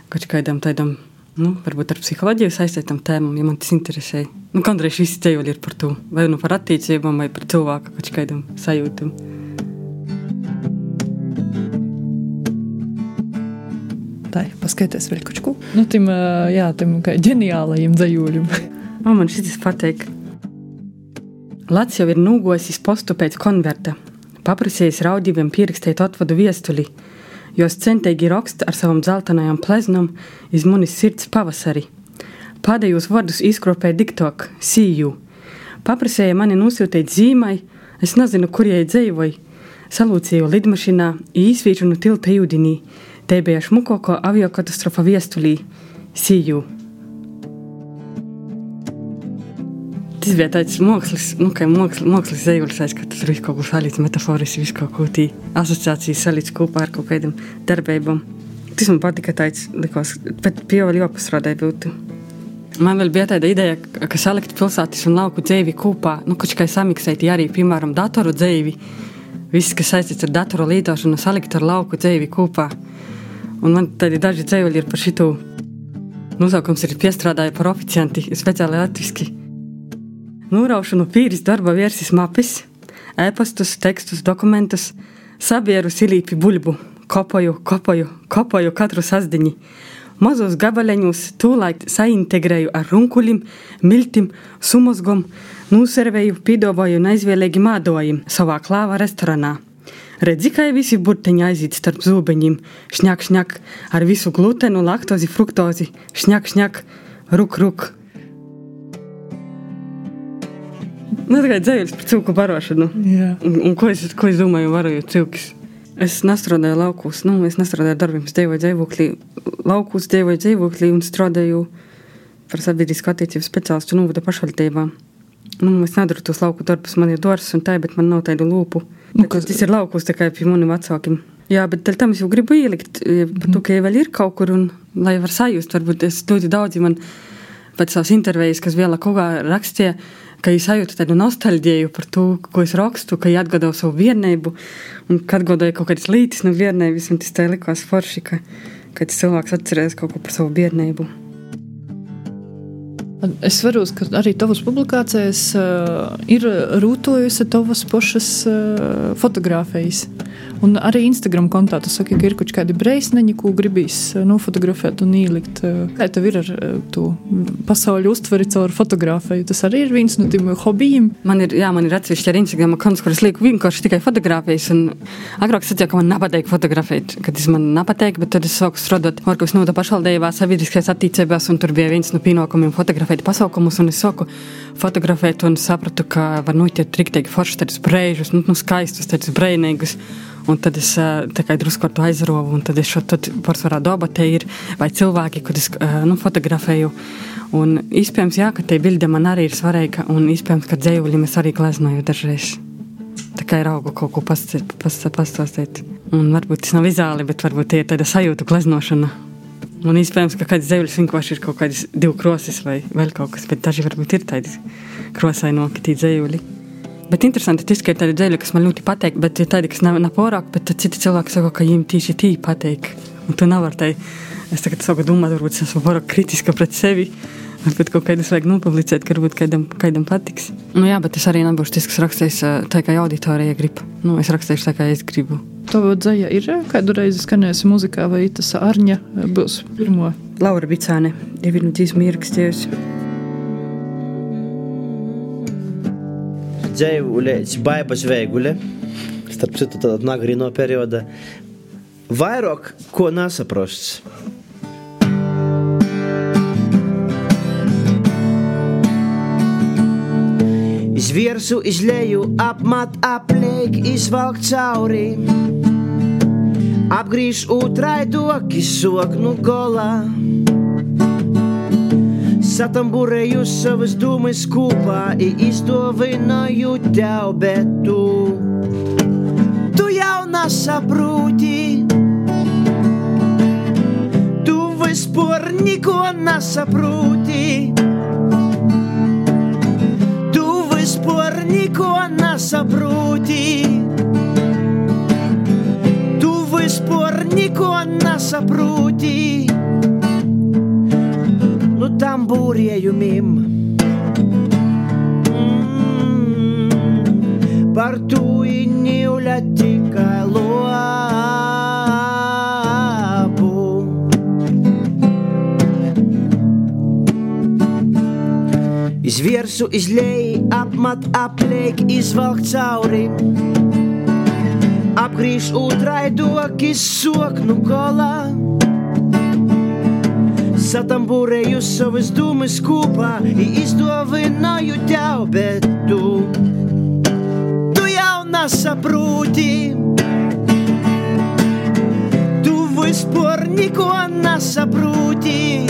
kaut kādam tādam, nu, varbūt ar psiholoģiju saistītam tēmam, ja man tas interesē. Nu, kādreiz visi ceļi ir par to, vai nu par attiecībām, vai par cilvēka kaut kādam sajūtam. Tā ir paskatieties ko. Nu, tim, jā, tim kā ģeniālajiem dzējūļiem. man šis patīk. Lats jau ir nūgojis postu pēc konverta, paprasījis raudījumiem pierakstīt atvadu viestuli, jo centīgi raksta ar savam dzeltenajam pleznam iz manis sirds pavasari. Pēdējos vārdus izkropēja diktok, sīju. Paprasīja mani nosūtīt zīmai, es nezinu, kur jai dzīvoja. Salūcīju lidmašīnā, īsvīču no tilta jūdinī, te bija šmukoko aviokatastrofa viestulī, sīju. Tas bija tāds mākslinieks, nu, kā mākslinieks zvejolis, ka tur viss kaut ko salīdz metaforiski, viss kaut ko tī asociācijas salīdz kopā ar kaut kādiem darbībām. Tas man patika, tāds likās, bet pie vēl jāpastrādāja būtu. Man vēl bija tāda ideja, ka salikt pilsētas un lauku dzīvi kopā, nu, kaut kā samiksēt arī, piemēram, datoru dzīvi. Viss, kas saistīts ar datoru lietošanu, salikt ar lauku dzīvi kopā. Un man tādi daži dzīvi ir par šitu. Nosaukums ir piestrādāja par oficianti, speciāli latviski. Nūraušu no pīris darba vērsis mapis, e-pastus, tekstus, dokumentus, sabieru silīpi buļbu, kopoju, kopoju, kopoju katru sasdiņu. Mazos gabaleņos tūlīt saintegrēju ar runkulim, miltim, sumozgom, nūservēju, pīdavoju un aizvēlēgi mādojumu savā klāva restorānā. Redzi, kā visi burtiņi aiziet starp zūbeņiem, šņak, šņak, ar visu glutenu, laktozi, fruktozi, šņak, šņak, ruk, ruk. Nu, tā kā dzēļas par cilku barošanu. Jā. Un, un ko, es, ko es domāju, varoju cilkus? Es nestrādāju laukos, nu, es nestrādāju darbiem, es dzīvoju dzīvoklī, laukos dzīvoju dzīvoklī un strādāju par sabiedrisku attiecību speciālistu novada pašvaldībā. Nu, es nedaru tos lauku darbus, man ir dārsts un tā, bet man nav tādu lūpu. Nu, kas... Tas ir laukos tikai pie maniem vecākiem. Jā, bet tam es jau gribu ielikt, par to, ka jau ir kaut kur, un lai var sajust, varbūt es ļoti daudzi man pēc savas intervijas, kas vēl kaut kā rakstīja, ka es sajūtu tādu nostalģiju par to, ko es rakstu, ka es atgādāju savu viernību, un kad atgādāju kaut kādas līnijas no viernības, un tas tā likās forši, ka, ka cilvēks atcerēs kaut ko par savu viernību. Es varu, ka arī tavas publikācijas uh, ir rūtojusi tavas pašas uh, fotografijas. Un arī Instagram kontā tu saki, ka ir kaut kādi breisneņi, ko gribīs uh, nofotografēt un ielikt. Uh, kā tev ir ar uh, to pasaules uztveri caur fotografiju? Tas arī ir viens no tiem hobijiem. Man ir, jā, man ir atsevišķi ar Instagram konts, kur es lieku vienkārši tikai fotografijas. Agrāk es teicu, ka man nepatīk fotografēt, kad tas man nepatīk, bet tad es sāku strādāt Orkus Nūda pašvaldībā sabiedriskajās attīstībās, un tur bija viens no pienākumiem fotografēt pasaukumus, un es saku, fotografēt, un sapratu, ka var noķert riktīgi foršus, tādus brēžus, nu, nu skaistus, tādus brēnīgus. Un tad es tikai drusku ar to aizrovu, un tad es šo pārsvarā dabā te ir, vai cilvēki, kad es nu, fotografēju. Un iespējams, jā, ka tie bilde man arī ir svarīga, un iespējams, ka dzējuļiem es arī gleznoju dažreiz. Tā kā ir auga kaut ko pastāstīt. Un varbūt tas nav vizuāli, bet varbūt tie ir tāda sajūta gleznošana. Un iespējams, ka kāds zivs vienkārši ir kaut kādas divas krosas vai vēl kaut kas, bet daži varbūt ir tādi krosainoki, tie zivs. Bet interesanti, tas, ka ir tādi dzēļi, kas man ļoti patīk, bet ir tādi, kas nav, nav porāk, bet citi cilvēki saka, ka viņiem tieši tī patīk. Un tu nevari tai, es tagad saku domāt, varbūt es esmu porāk kritiska pret sevi. Bet kaut kādus vajag nopublicēt, ka varbūt kādam, kādam patiks. Nu, jā, bet es arī nebūšu tas, kas rakstīs tā, kā auditorija grib. Nu, es rakstīšu tā, kā es gribu. Tava dzēja ir kādu reizi skanējusi muzikā, vai tas Arņa būs pirmo? Laura Bicāne, ir vienu dzīsmu ierakstījusi. Dzēvulē, baibas veigulē, starp citu tādā nagrino periodā, vairāk ko nesaprosts. Izviersu, izleju, apmat, apliek, izvalk cauri. Apgriež otrai doki, soknu golā. Satamburēju savas dūmas kopā, izdovināju tev, bet tu, tu jau nesaproti. Tu vispār neko nesaproti. Tu vispār neko nesaproti. Tu vispār neko nesaproti nu tambūrējumiem. Mm, par to īņķa tikai lopu. Izviersu, izlēju, apmat, apliek, izvalk cauri. Apgriež otrai doki, soknu kolā. Satamburēju savas dūmas kopā, izdovināju tev, bet tu, tu jau nesaproti. Tu vispār neko nesaproti.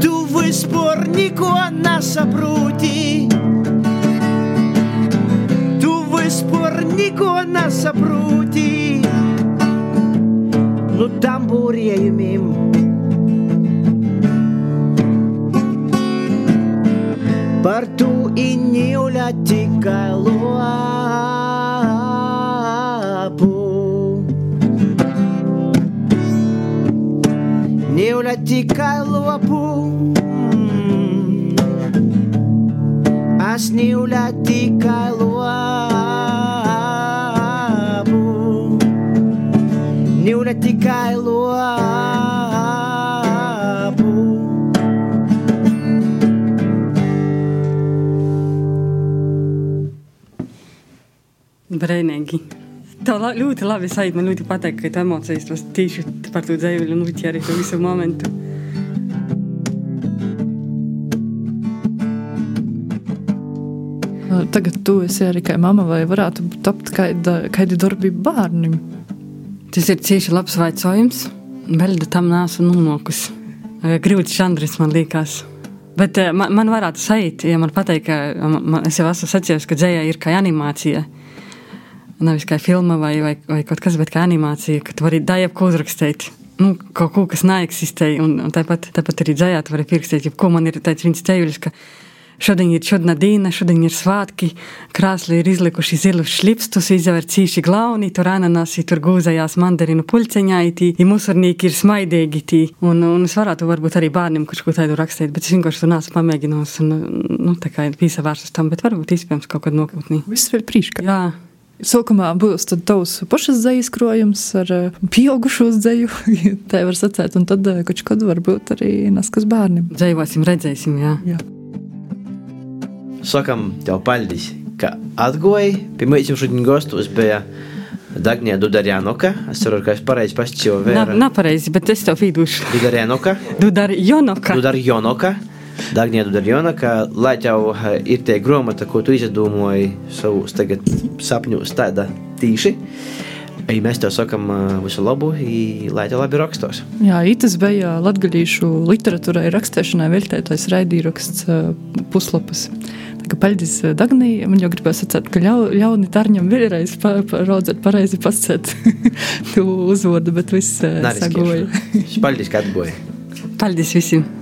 Tu vispār neko nesaproti. Tu vispār neko nesaproti nu tambūrējumiem. Par to īņķa tikai lopu. Ņūļa tikai lopu. Es ņūļa tikai lopu. Ņūļa tikai lopu. Brīnīgi. Tev la, ļoti labi sajūt, man ļoti patīk, ka tu emocijas tos tieši par to dzīvi un ļoti arī to visu momentu. Tagad tu esi arī kā mama, vai varētu tapt kāda, kāda darbība bērnam? Tas ir cieši labs jautājums. Vēl tam nāsu nonākusi. Grūti žanris man liekas. Bet man, man varētu sajūt, ja man pateikt, ka man, es jau esmu sacījis, ka dzēja ir kā animācija. Nevis kā filma vai, vai, vai kaut kas, bet kā animācija, ka tu vari daļai ko uzrakstīt. Nu, kaut ko, kas neeksistē, un, un tāpat, tāpat arī dzējā tu vari pierakstīt, ko man ir tāds viens ceļš, ka šodien ir šodien dīna, šodien ir svātki, krāsli ir izlikuši zilus šlipstus, izver cīši glauni, tur ananasi, tur gūzējās mandarinu puļceņaitī, i musurnieki ir smaidīgi tī, un, un es varētu varbūt arī bērniem kurš ko tādu rakstīt, bet es vienkārši to neesmu pamēģinājis, un, nu, tā kā ir pīsavārs uz tam, bet varbūt iespējams kaut kad nokļūtnī. Viss vēl prīškā. Jā. Sākumā būs tavs pašas dzīslis krojums ar eh, pieaugušo dzīju, (laughs) tā var sacīt, un tad eh, kaut kad varbūt arī neskas bērniem. Dzīvosim, redzēsim, jā. Jā. Sakam tev paldies, ka atgoji. Pie mums šodien gastos bija Dagnija Dudarjanoka. Es ceru, ka es pareizi pastīju Nav vēru. nav pareizi, bet es tev fīdušu. Dudarjanoka. Dudar Jonoka. Dudarjonoka. Dagnija Dudarjonoka. Lai tev eh, ir tie gromata, ko tu izdomāji savus tagad sapņos tāda tīši. Ei, mēs tev sakam eh, visu labu, lai tev labi rakstos. Jā, tas bija latgadījušu literatūrai rakstīšanai veltētais raidījums puslapas. Ka paldies Dagnī. Man jau gribēja sacīt, ka ļau, ļauni tarņam vēlreiz pa, pa, raudzēt pareizi pasēt (laughs) tu uzvārdu, bet viss sagoja. Paldies, ka atgoja. Paldies visiem!